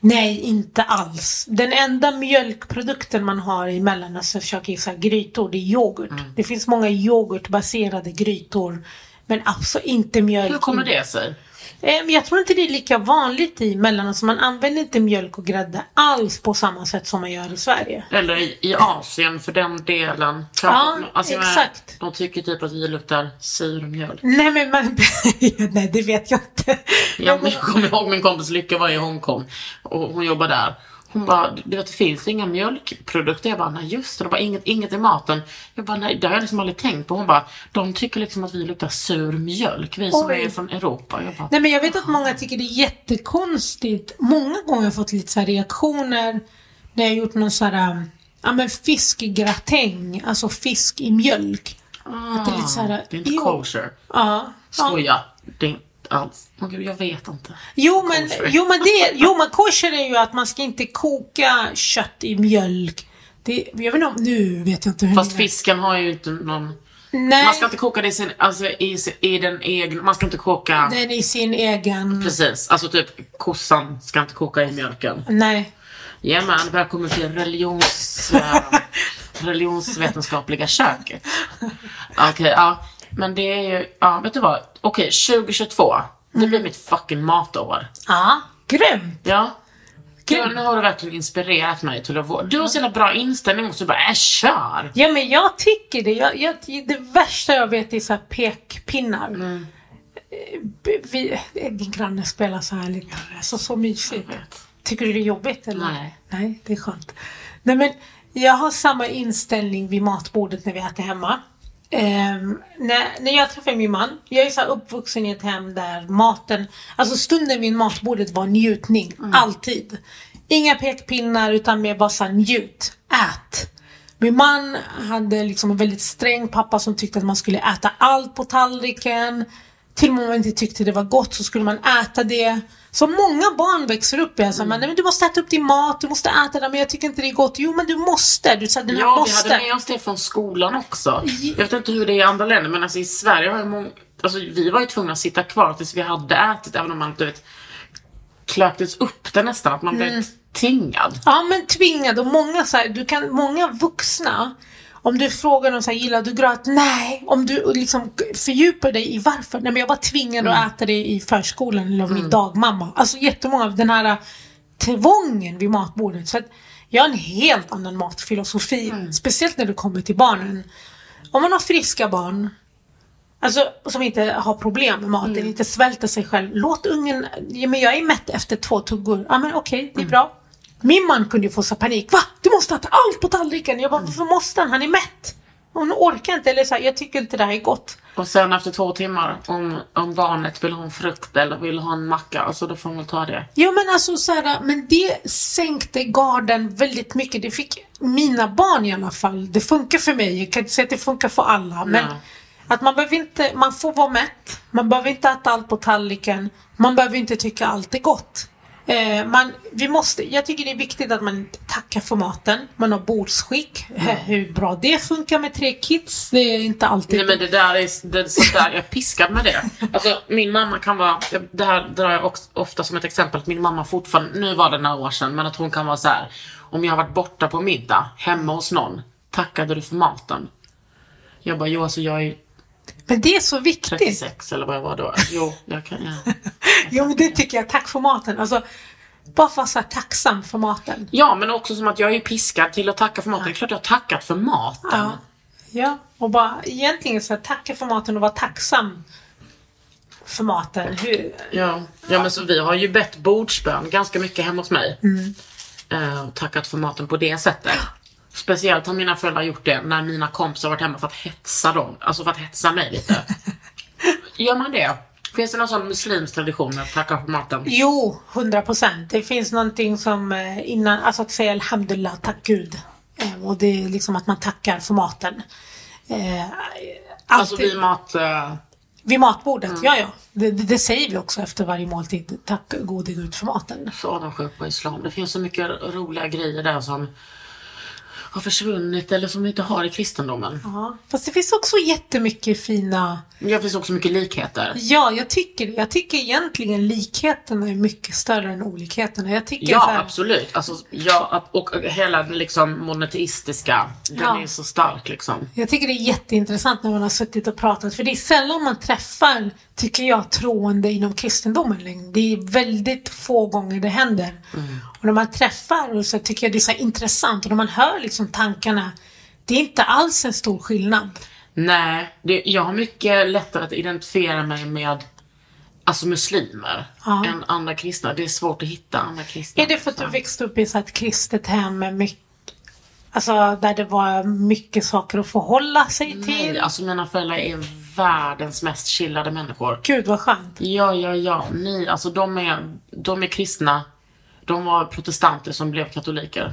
Nej, inte alls. Den enda mjölkprodukten man har i Mellanöstern försöker här grytor, det är yoghurt. Mm. Det finns många yoghurtbaserade grytor. Men absolut inte mjölk. Hur kommer det sig? Eh, men Jag tror inte det är lika vanligt i Mellanöstern. Man använder inte mjölk och grädde alls på samma sätt som man gör i Sverige. Eller i, i Asien för den delen. Ja, menar, exakt. De tycker typ att vi luktar sur mjölk. Nej men man, nej det vet jag inte. Jag, jag kommer ihåg min kompis Lycka var i Hongkong och hon jobbar där. Hon bara, du vet det finns inga mjölkprodukter. Jag bara, nej just det, det bara, inget, inget i maten. Jag bara, nej det har jag liksom aldrig tänkt på. Hon bara, de tycker liksom att vi luktar sur mjölk, vi som Oj. är från Europa. Jag bara, Nej men jag vet att många tycker det är jättekonstigt. Många gånger har jag fått lite så reaktioner när jag har gjort någon så här, ja men fiskgratäng, alltså fisk i mjölk. att det är lite så här, "Ah, det är inte kosher. Ja. ja. Det är inte alls. Åh gud, jag vet inte. Jo men, Kosher. jo men det, jo men kosher är ju att man ska inte koka kött i mjölk. Det, jag vet inte om, nu vet jag inte hur Fast ni- fisken har ju inte någon... Nej, Man ska inte koka det i sin, alltså i, i den egna, man ska inte koka... den i sin egen... Precis, alltså typ kossan ska inte koka i mjölken. Nej. Jajamän, välkommen till religions, religionsvetenskapliga köket. Okej, ja. Men det är ju, ja vet du vad? Okej, 2022. Det blir mitt fucking matår. Ja, grymt. Ja. Du, Gud. nu har du verkligen inspirerat mig till att våga. Du har så jävla bra inställning och så bara, äh, kör! Ja men jag tycker det. Jag, jag, det värsta jag vet är så här pekpinnar. Mm. Eh, Vi, din granne spelar så här lite, alltså så mysigt. Tycker du det är jobbigt eller? Nej. Nej, det är skönt. Nej men jag har samma inställning vid matbordet när vi äter hemma. Ehm, när, när jag träffar min man, jag är så uppvuxen i ett hem där maten, alltså stunden vid matbordet var njutning, alltid. Inga pekpinnar utan mer bara så här, njut, ät. Min man hade liksom en väldigt sträng pappa som tyckte att man skulle äta allt på tallriken. Till och med om man inte tyckte det var gott så skulle man äta det. Så många barn växer upp i en sån, men du måste äta upp din mat, du måste äta det, men jag tycker inte det är gott. Jo men du måste, du den här Ja, vi måste. hade med oss det från skolan också. Jag vet inte hur det är i andra länder, men alltså i Sverige har ju många... Alltså vi var ju tvungna att sitta kvar tills vi hade ätit, även om man du vet, klöktes upp det nästan, att man Mm. blev tvingad. Ja men tvingad och många så här, du kan, många vuxna om du frågar dem så här, gillar du gröt? Nej. Om du liksom fördjupar dig i varför? Nej men jag var tvingad att äta det i förskolan eller av min dagmamma. Alltså jättemånga av den här tvången vid matbordet. Så att jag har en helt annan matfilosofi. Speciellt när det kommer till barnen. Om man har friska barn Alltså som inte har problem med maten, inte svälter sig själv. Låt ungen, ja, men jag är mätt efter två tuggor. Ja men okej, det är bra. Min man kunde ju få så panik. Va? Du måste äta allt på tallriken. Jag bara, varför måste han? Han är mätt. Hon orkar inte, eller så här, jag tycker inte det här är gott. Och sen efter två timmar, om, om barnet vill ha en frukt eller vill ha en macka, alltså då får man väl ta det. Jo men alltså så här, men det sänkte garden väldigt mycket. Det fick mina barn i alla fall. Det funkar för mig. Jag kan inte säga att det funkar för alla. Men Nej. att man behöver inte, man får vara mätt. Man behöver inte äta allt på tallriken. Man behöver inte tycka allt är gott. Eh, man, vi måste, jag tycker det är viktigt att man tackar för maten. Man har bordsskick. Eh, Hur bra det funkar med tre kids, det är inte alltid. Nej men det där är, det är så där, jag är piskad med det. Alltså min mamma kan vara, det här drar jag också ofta som ett exempel, att min mamma fortfarande, nu var det några år sedan, men att hon kan vara så här. om jag har varit borta på middag, hemma hos någon, tackade du för maten? Jag bara, jo alltså jag är Men det är så viktigt. 36 eller vad jag var då. Jo, jag kan, ja. Jo men det tycker jag, tack för maten. Alltså, bara vara så här tacksam för maten. Ja, men också som att jag är piskad till att tacka för maten. Det är klart jag har tackat för maten. Ja. Ja, och bara egentligen så här, tacka för maten och vara tacksam för maten. Hur, Ja, ja men så vi har ju bett bordsbön ganska mycket hemma hos mig. Eh, och tackat för maten på det sättet. Speciellt har mina föräldrar gjort det när mina kompisar varit hemma för att hetsa dem. Alltså för att hetsa mig lite. Gör man det? Finns det någon sån muslimsk tradition att tacka för maten? Jo, hundra procent. Det finns någonting som eh, innan, alltså att säga alhamdulillah, tack gud. Eh, och det är liksom att man tackar för maten. Eh, Alltså alltid- vid mat... Vid matbordet, ja ja. Det, det, det säger vi också efter varje måltid. Tack gode gud för maten. Så avundsjuk på islam. Det finns så mycket roliga grejer där som har försvunnit eller som vi inte har i kristendomen. Ja. Fast det finns också jättemycket fina... Det finns också mycket likheter. Ja, jag tycker. Jag tycker egentligen likheterna är mycket större än olikheterna. Jag tycker Ja, här, absolut. Alltså, ja, och hela den liksom monoteistiska, den Ja. är så stark liksom. Jag tycker det är jätteintressant när man har suttit och pratat. För det är sällan man träffar, tycker jag, troende inom kristendomen längre. Det är väldigt få gånger det händer. Och när man träffar och så tycker jag det är så intressant. Och när man hör liksom tankarna. Det är inte alls en stor skillnad. Nej, det, jag har mycket lättare att identifiera mig med alltså muslimer Ja. än andra kristna. Det är svårt att hitta andra kristna. Är det för att du Så. växte upp i så ett kristet hem med mycket, alltså där det var mycket saker att förhålla sig till? Nej, alltså mina föräldrar är världens mest chillade människor. Gud vad skönt. Ja, ja, ja. Ni, alltså de är, de är kristna. De var protestanter som blev katoliker.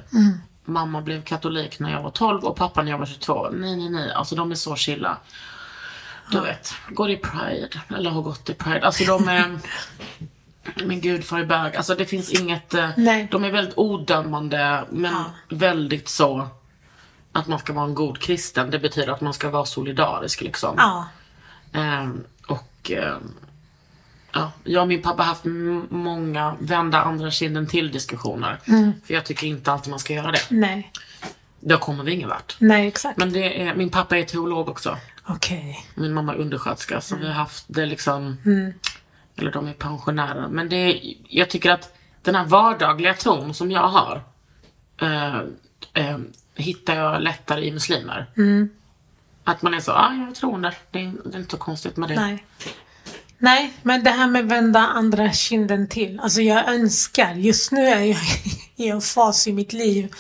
Mamma blev katolik när jag var 12 och pappa när jag var 22. Nej, nej, nej. Alltså de är så chilla. Du vet, går i Pride. Eller har gått i Pride. Alltså de är... Min gudfar är bög. Alltså det finns inget... eh, Nej. De är väldigt odömande men Ja. väldigt så att man ska vara en god kristen. Det betyder att man ska vara solidarisk liksom. Ja. Ehm, och ehm, ja, jag och min pappa har haft många vända andra kinden till diskussioner. För jag tycker inte alltid man ska göra det. Nej. Då kommer vi ingen vart. Nej, exakt. Men det är, min pappa är teolog också. Okej. Min mamma är undersköterska. Så vi har haft det liksom, eller de är pensionärer. Men det är, jag tycker att den här vardagliga ton som jag har eh, eh, hittar jag lättare i muslimer. Att man är så, ah, jag är troende. Det är, det är inte så konstigt med det. Nej. Nej, men det här med vända andra kinden till. Alltså jag önskar, just nu är jag i en fas i mitt liv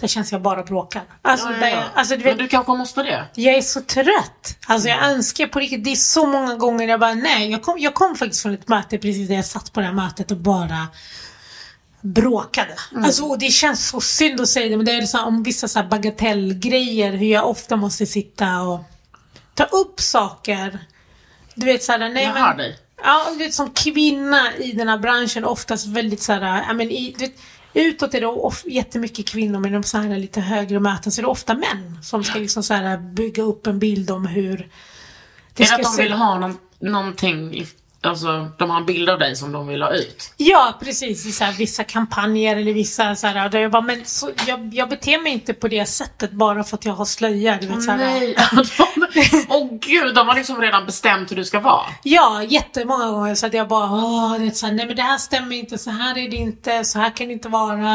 där känns jag bara bråkar. Alltså, Ja, ja, ja. jag, alltså du Men vet, du kanske måste det? jag är så trött. Alltså jag önskar på riktigt, det är så många gånger jag bara nej. Jag kom, jag kom faktiskt från ett möte precis där jag satt på det här mötet och bara bråkade. Alltså och det känns så synd att säga det men det är så här, om vissa så bagatellgrejer hur jag ofta måste sitta och ta upp saker. Du vet såhär, nej Jag men. hör dig. Ja, du vet, som kvinna i den här branschen oftast väldigt såhär, ja men i, du vet, utåt är det of, jättemycket kvinnor men de så här lite högre möten så är det ofta män som ska liksom så här bygga upp en bild om hur det är det att de se vill ha någon, någonting, i- alltså de har en bild av dig som de vill ha ut? Ja, precis. I så här, vissa kampanjer eller vissa så här, där jag bara, men så, jag, jag beter mig inte på det sättet bara för att jag har slöja. Du vet, så här, Nej, åh gud, de har liksom redan bestämt hur du ska vara. Ja, jättemånga gånger så att jag bara, åh, det så här, nej men det här stämmer inte, så här är det inte, så här kan det inte vara.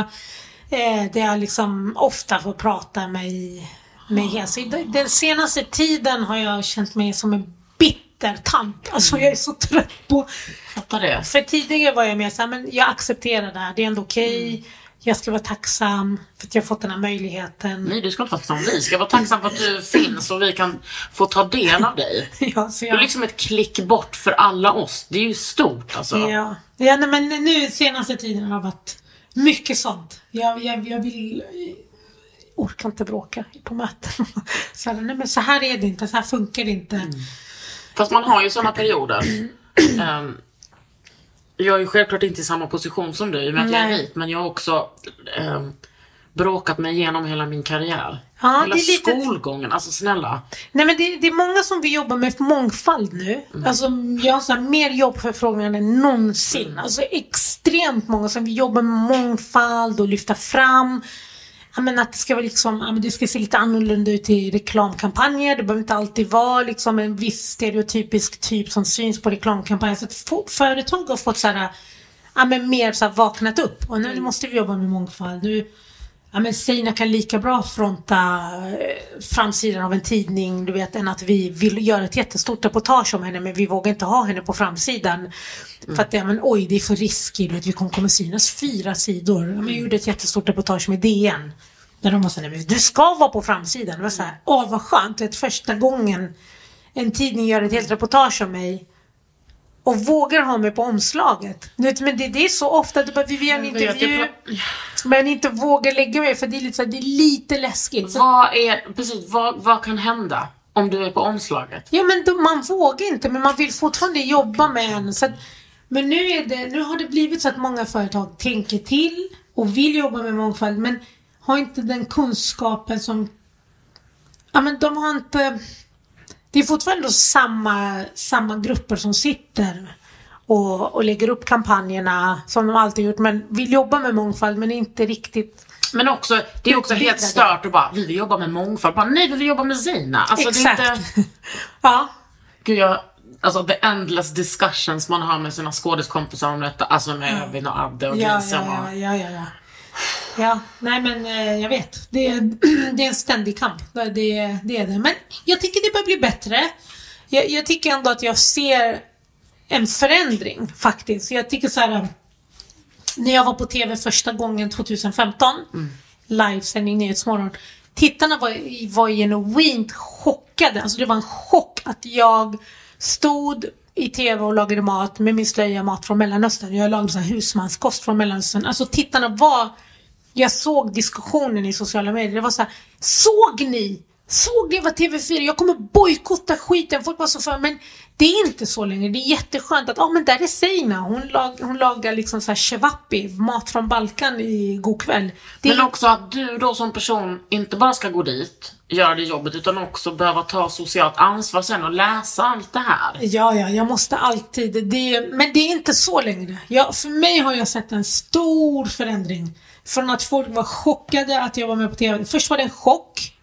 Eh, det jag liksom ofta får prata mig med hela. Så Den senaste tiden har jag känt mig som en bitter tant. Alltså jag är så trött på Fattar det? För tidigare var jag mer såhär, men jag accepterar det här, det är ändå okej. Jag ska vara tacksam för att jag fått den här möjligheten. Nej, du ska inte vara tacksam. Vi ska vara tacksamma för att du finns och vi kan få ta del av dig. Ja, så Du är jag, liksom ett klick bort för alla oss. Det är ju stort alltså. ja. ja nej, men nu senaste tiden har det varit mycket sånt. Jag, jag, jag vill orkar inte bråka på möten. Så, nej, men så här är det inte, så här funkar det inte. Fast man har ju sådana perioder. Ehm, jag är ju självklart inte i samma position som du i och med att jag är vit. Men jag har också ehm, bråkat mig igenom hela min karriär. Ja, hela lite- skolgången. Alltså snälla. Nej men det, det är många som vill jobba med mångfald nu. Alltså jag har så här mer jobbförfrågningar än någonsin. Alltså extremt många som vill jobba med mångfald och lyfta fram. Men att det ska vara liksom, det ska se lite annorlunda ut i reklamkampanjer. Det behöver inte alltid vara liksom en viss stereotypisk typ som syns på reklamkampanjer. Så att företag har fått så här, ja, men mer så här vaknat upp. Och nu måste vi jobba med mångfald. Nu, Ja men Sina kan lika bra fronta eh, framsidan av en tidning, du vet, än att vi vill göra ett jättestort reportage om henne men vi vågar inte ha henne på framsidan. För att, ja men oj, det är för riskigt, vet, vi kommer, kommer synas fyra sidor. Ja, men jag gjorde ett jättestort reportage med DN. Där de var såhär, du ska vara på framsidan. Det var såhär, åh vad skönt, är första gången en tidning gör ett helt reportage om mig och vågar ha mig på omslaget. Du vet, men det, det är så ofta, du bara, vi gör en intervju. Men inte våga lägga mig för det är lite, så här, det är lite läskigt. Så, Vad är, precis, vad, vad kan hända? Om du är på omslaget. Ja men då, man vågar inte men man vill fortfarande jobba med en. Så att, men nu, är det, nu har det blivit så att många företag tänker till och vill jobba med mångfald men har inte den kunskapen som... Ja men de har inte... Det är fortfarande samma, samma grupper som sitter och, och lägger upp kampanjerna som de alltid gjort men vill jobba med mångfald men inte riktigt Men också, det är också helt stört att bara, vi vill jobba med mångfald. Bara, nej, vi vill jobba med Zina. Alltså, Exakt. Inte, ja, gud, jag, alltså the endless discussions man har med sina skådiskompisar om detta. Alltså med Evin och Adde och ja, Lisa. ja, ja, ja, ja. Ja, nej men eh, jag vet. Det är, det är en ständig kamp. Det, det, är det. Men jag tycker det börjar bli bättre. Jag, jag tycker ändå att jag ser en förändring faktiskt. Jag tycker så här. Eh, när jag var på TV första gången 2015, livesändning Nyhetsmorgon. Tittarna var, var genuint chockade. Alltså det var en chock att jag stod i TV och lagade mat med min slöja mat från Mellanöstern. Jag lagade så här husmanskost från Mellanöstern. Alltså tittarna var... Jag såg diskussionen i sociala medier. Det var så här, såg ni? Såg ni vad TV4? Jag kommer bojkotta skiten. Folk var så för men det är inte så längre. Det är jätteskönt att, ja ah, men där är Seina. Hon, lag, hon lagar liksom så här cevapi, mat från Balkan i god kväll. Det är Men också att du då som person inte bara ska gå dit, göra det jobbet, utan också behöva ta socialt ansvar sen och läsa allt det här. Ja, ja, jag måste alltid. Det, men det är inte så längre. Jag, för mig har jag sett en stor förändring. Från att folk var chockade att jag var med på TV. Först var det en chock.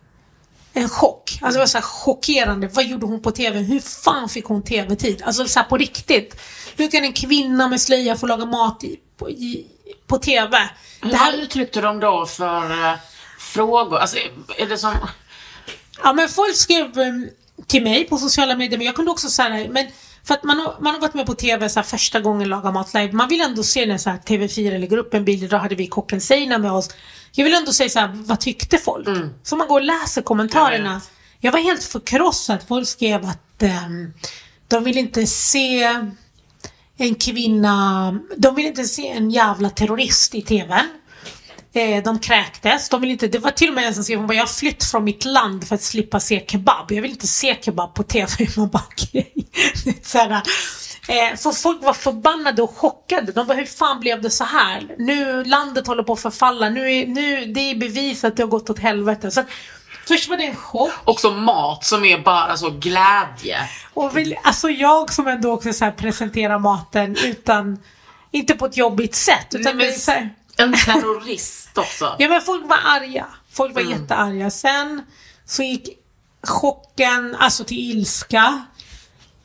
En chock. Alltså det var så chockerande. Vad gjorde hon på TV? Hur fan fick hon TV-tid? Alltså så på riktigt. Hur kan en kvinna med slöja få laga mat i, på, i, på TV? Hur Det här, uttryckte de då för eh, frågor? Alltså, är det som... Ja men folk skrev eh, till mig på sociala medier men jag kunde också säga men för att man har, man har varit med på TV så här, första gången Laga Mat Live. Man vill ändå se när så här, TV4 lägger upp en bild. Då hade vi kocken Seina med oss. Jag vill ändå säga så här, vad tyckte folk? Så man går och läser kommentarerna. Jag Jag, var helt förkrossad. Folk skrev att ehm, de vill inte se en kvinna, de vill inte se en jävla terrorist i TVn. Eh, de kräktes. De vill inte, det var till och med en som skrev hon bara, jag har flytt från mitt land för att slippa se kebab. Jag vill inte se kebab på TV. Man bara, okej. Det är så här, eh, för folk var förbannade och chockade. De bara, hur fan blev det så här? Nu, landet håller på att förfalla. Nu, är, nu det är bevis att det har gått åt helvete. Så först var det en chock. Också mat som är bara så glädje. Och vill, alltså jag som ändå också så presenterar maten utan, inte på ett jobbigt sätt. Utan Nej, men- En terrorist också. Ja men folk var arga. Folk Mm. var jättearga. Sen så gick chocken alltså till ilska.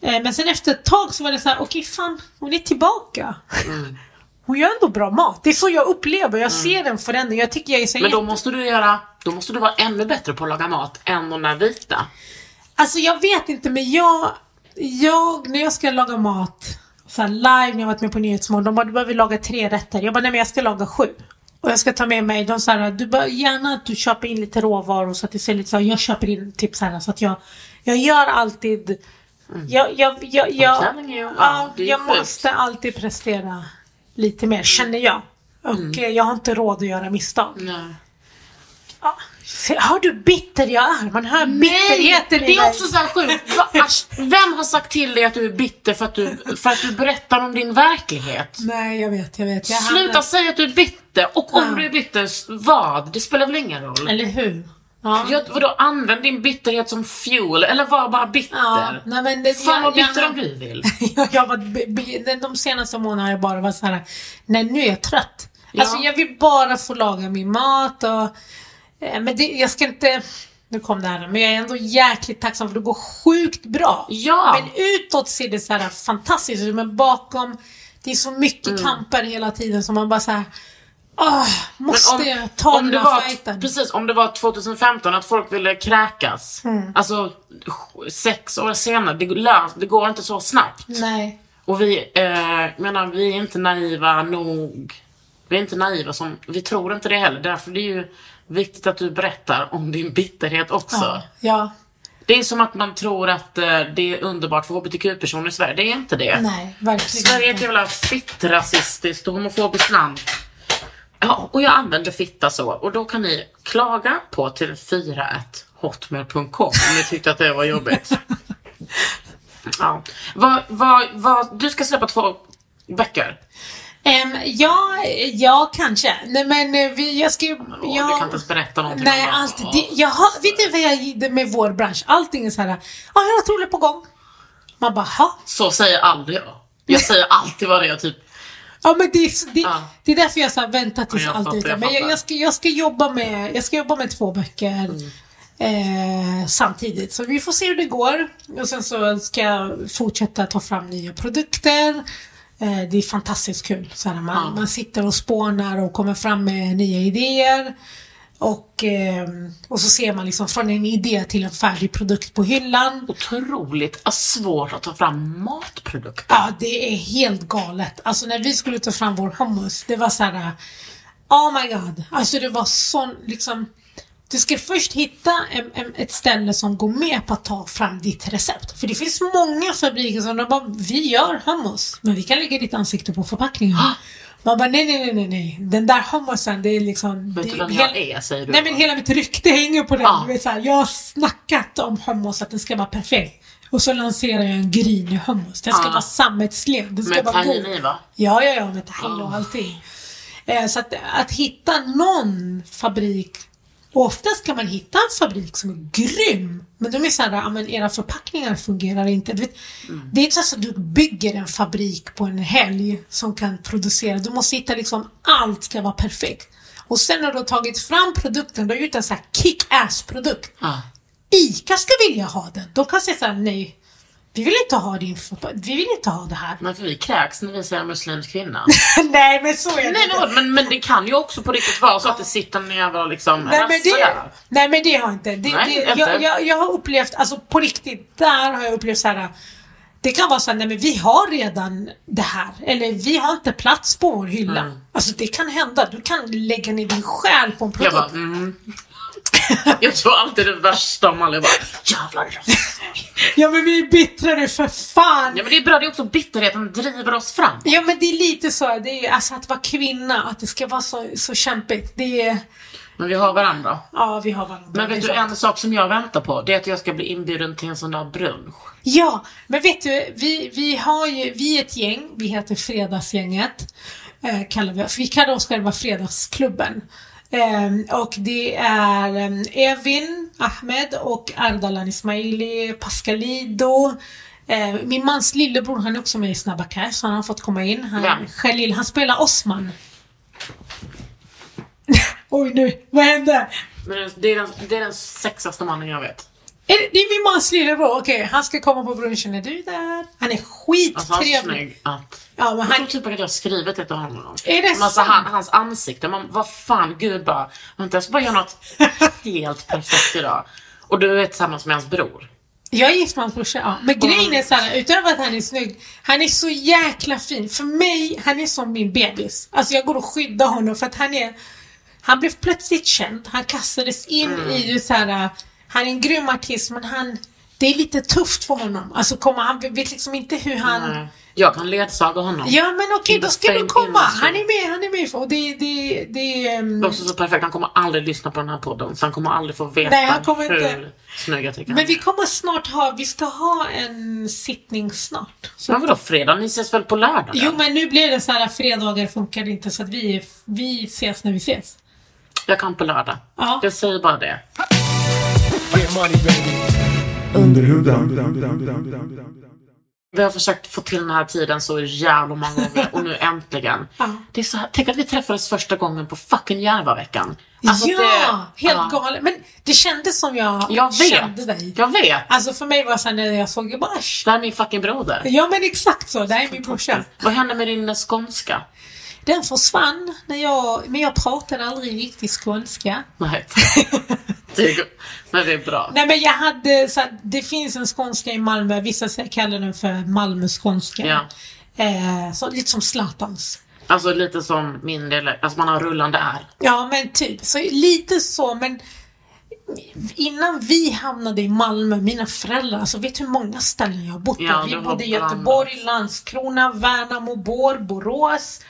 Eh, Men sen efter ett tag så var det så här, okej fan, hon är tillbaka. Mm. Hon gör ändå bra mat. Det är så jag upplever. Jag ser en förändring. Jag tycker jag är så Men då jätte- måste du göra, då måste du vara ännu bättre på att laga mat än de där vita. Alltså jag vet inte men jag, jag när jag ska laga mat så här live när jag varit med på Nyhetsmorgon, de bara du behöver laga tre rätter. Jag bara nej men jag ska laga sju. Och jag ska ta med mig, de sa du bör gärna att du köper in lite råvaror så att det ser lite så här, jag köper in typ så här så att jag, jag gör alltid jag, jag, jag, jag, telling you. Ja, jag måste alltid prestera lite mer, känner jag. Och Mm. eh, jag har inte råd att göra misstag. Nej. Ja, hör du bitter jag är? Man hör bitterheten det i är mig. också så här sjukt. Vem har sagt till dig att du är bitter för att du, för att du berättar om din verklighet? Nej, jag vet, jag vet. Jag Sluta hamnar- säga att du är bitter. Och om Ja. du är bitter, vad? Det spelar väl ingen roll? Eller hur? Ja. Ja, vadå, använd din bitterhet som fuel, eller var bara bitter. Ja, nej, men det, Fan vad jag- bitter jag- om du vill. jag, jag var, de senaste månaderna har jag bara varit såhär, nej nu är jag trött. Ja. Alltså jag vill bara få laga min mat och... eh, Men det, jag ska inte... Nu kom det här, men jag är ändå jäkligt tacksam för det går sjukt bra. Ja. Men utåt ser det så här fantastiskt ut, men bakom det är så mycket Mm. kamper hela tiden som man bara såhär... Åh, måste om, jag ta om den det här var, fighten? Precis, om det var 2015 att folk ville kräkas. Mm. Alltså, sex år senare, det, lös, det går inte så snabbt. Nej. Och vi, eh, menar, vi är inte naiva nog. Vi är inte naiva som, vi tror inte det heller. Därför är det ju viktigt att du berättar om din bitterhet också. Ja. ja. Det är som att man tror att eh, det är underbart för hbtq-personer i Sverige. Det är inte det. Nej, verkligen Sverige är ett jävla fittrasistiskt och homofobiskt land. Ja, och jag använder fitta så. Och då kan ni klaga på TV4 hotmail.com om ni tyckte att det var jobbigt. ja. vad, vad, vad, du ska släppa två böcker. Ehm, ja, ja, kanske. Nej men eh, vi, jag ska ju... Jag- Du kan inte ens berätta någonting Nej, allt. Det, jag har, vet du vad jag det med vår bransch? Allting är så här. Ja, jag har något roligt på gång. Man bara, ha? Så säger aldrig jag. Jag säger alltid vad det är typ. Ja men det, är- det, Ja. det är därför jag så här väntar tills allt är ute. Men jag, jag, ska, jag, ska jobba med, jag ska jobba med två böcker eh, samtidigt. Så vi får se hur det går. Och sen så ska jag fortsätta ta fram nya produkter. Eh, det är fantastiskt kul. Så man, Ja. man sitter och spånar och kommer fram med nya idéer. Och, eh, och så ser man liksom från en idé till en färdig produkt på hyllan. Otroligt svårt att ta fram matprodukter. Ja, det är helt galet. Alltså när vi skulle ta fram vår hummus, det var så här. Oh my god. Alltså det var sån liksom. Du ska först hitta en, en, ett ställe som går med på att ta fram ditt recept. För det finns många fabriker som de bara, vi gör hummus, men vi kan lägga ditt ansikte på förpackningen. Man bara, nej, nej, nej, nej. Den där hummusen, det är liksom... Vet det, du vem jag är säger du? Nej men hela mitt rykte hänger på den. Du vet, så här, jag har snackat om hummus att den ska vara perfekt. Och så lanserar jag en grynig hummus. Den ska Ja. vara sammetslen. Den ska Med vara tahini va? Ja, ja, ja, med tahini och allting. Eh, så att, att hitta någon fabrik och oftast kan man hitta en fabrik som är grym. Men de är såhär, ja men era förpackningar fungerar inte. Vet, Det är inte så att du bygger en fabrik på en helg som kan producera. Du måste hitta liksom, allt ska vara perfekt. Och sen när du har tagit fram produkten, du har gjort en sån här kick-ass produkt. Ja. ICA ska vilja ha den. De kan säga såhär, nej. Vi vill inte ha din Vi vill inte ha det här. Men för vi kräks när vi säger muslimsk kvinna. nej men så är det Nej inte. men, men, det kan ju också på riktigt vara så att det sitter en jävla liksom Nej men, det, där. nej men det har jag inte. Det, Nej, det, inte. jag, jag, jag har upplevt, alltså på riktigt, där har jag upplevt så här. Det kan vara så här, nej men vi har redan det här. Eller vi har inte plats på vår hylla. Mm. Alltså det kan hända. Du kan lägga ner din själ på en Jag produkt. bara, mm. Jag tror alltid det värsta om alla. Bara, jävlar. Ja men vi är bittra nu för fan. Ja men det är bra, det är också bitterheten driver oss fram. Ja men det är lite så, det är, alltså att vara kvinna, att det ska vara så, så kämpigt. Det är, Men vi har varandra. ja vi har varandra. Men vet du en sak som jag väntar på? Det är att jag ska bli inbjuden till en sån där brunch. Ja, men vet du, vi, vi har ju, vi är ett gäng, vi heter Fredagsgänget. Eh, kallar vi, vi kallar oss själva Fredagsklubben. Eh, och det är eh, Evin Ahmed och Ardalan Ismaili, Pascalido. Eh, min mans lillebror, han är också med i Snabba Cash, så han har fått komma in. Han? Khalil, han spelar Osman. Oj nu, vad hände? Men det- det är den, det är den sexigaste mannen jag vet. Är det, det är min mans lillebror, okej. han ska komma på brunchen. Är du där? Han är Alltså skittrevlig. snygg att... Ja, men Jag han, tror typ att jag har skrivit det till honom. Är det alltså, sant? han, hans ansikte, man, vad fan, gud bara, vänta jag ska bara göra något helt perfekt idag. Och du är tillsammans med hans bror. jag är gift med hans brorsa, ja. Men grejen är såhär, utöver att han är snygg, han är så jäkla fin. För mig, han är som min bebis. Alltså jag går och skyddar honom för att han är, han blev plötsligt känd. Han kastades in Mm. i såhär, han är en grym artist men han, det är lite tufft för honom. Alltså komma, han vet liksom inte hur han Nej. Jag kan ledsaga honom. Ja men okej, då ska du komma. industry. Han är med, han är med. Och det, det, det, ehm, Det är också så perfekt, han kommer aldrig lyssna på den här podden. Så han kommer aldrig få veta Nej, han kommer hur inte. snygg jag tycker Men han vi är. kommer snart ha, vi ska ha en sittning snart. Så, Men vadå fredag? Ni ses väl på lördag? jo men nu blir det så här fredagar funkar inte så att vi, vi ses när vi ses. Jag kan på lördag. Ja. Jag säger bara det. Under huden. Vi har försökt få till den här tiden så jävla många gånger och nu äntligen. Ja. Det är så här, tänk att vi träffades första gången på fucking Järvaveckan. Alltså, ja, det- helt ja. galet. Men det kändes som jag, Jag kände vet. dig. Jag vet. Alltså för mig var det så här när jag såg, bara. Det här är min fucking broder. Ja men exakt så, det här är min brorsa. Vad hände med din skånska? Den försvann, när jag, men jag pratade aldrig riktigt skånska. Nej. Men det är bra. Nej men jag hade, så det finns en skånska i Malmö, vissa kallar den för Malmöskånska. Ja. Eh, så, lite som Zlatans. Alltså lite som min del, alltså man har rullande R. Ja men typ, så lite så men Innan vi hamnade i Malmö, mina föräldrar, alltså vet du hur många ställen jag har bott på? Ja, vi bodde i. Göteborg, Landskrona, Värnamo, Bor, Borås.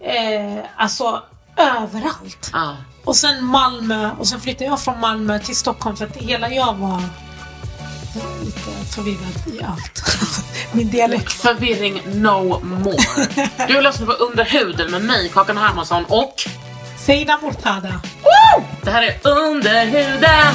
Eh, alltså överallt. Ja. Och sen Malmö och sen flyttade jag från Malmö till Stockholm för att hela jag var lite förvirrad i allt. Min dialekt. Förvirring no more. Du lyssnar på Under huden med mig, Kakan Hermansson och Seida Mortada. det här är Under huden!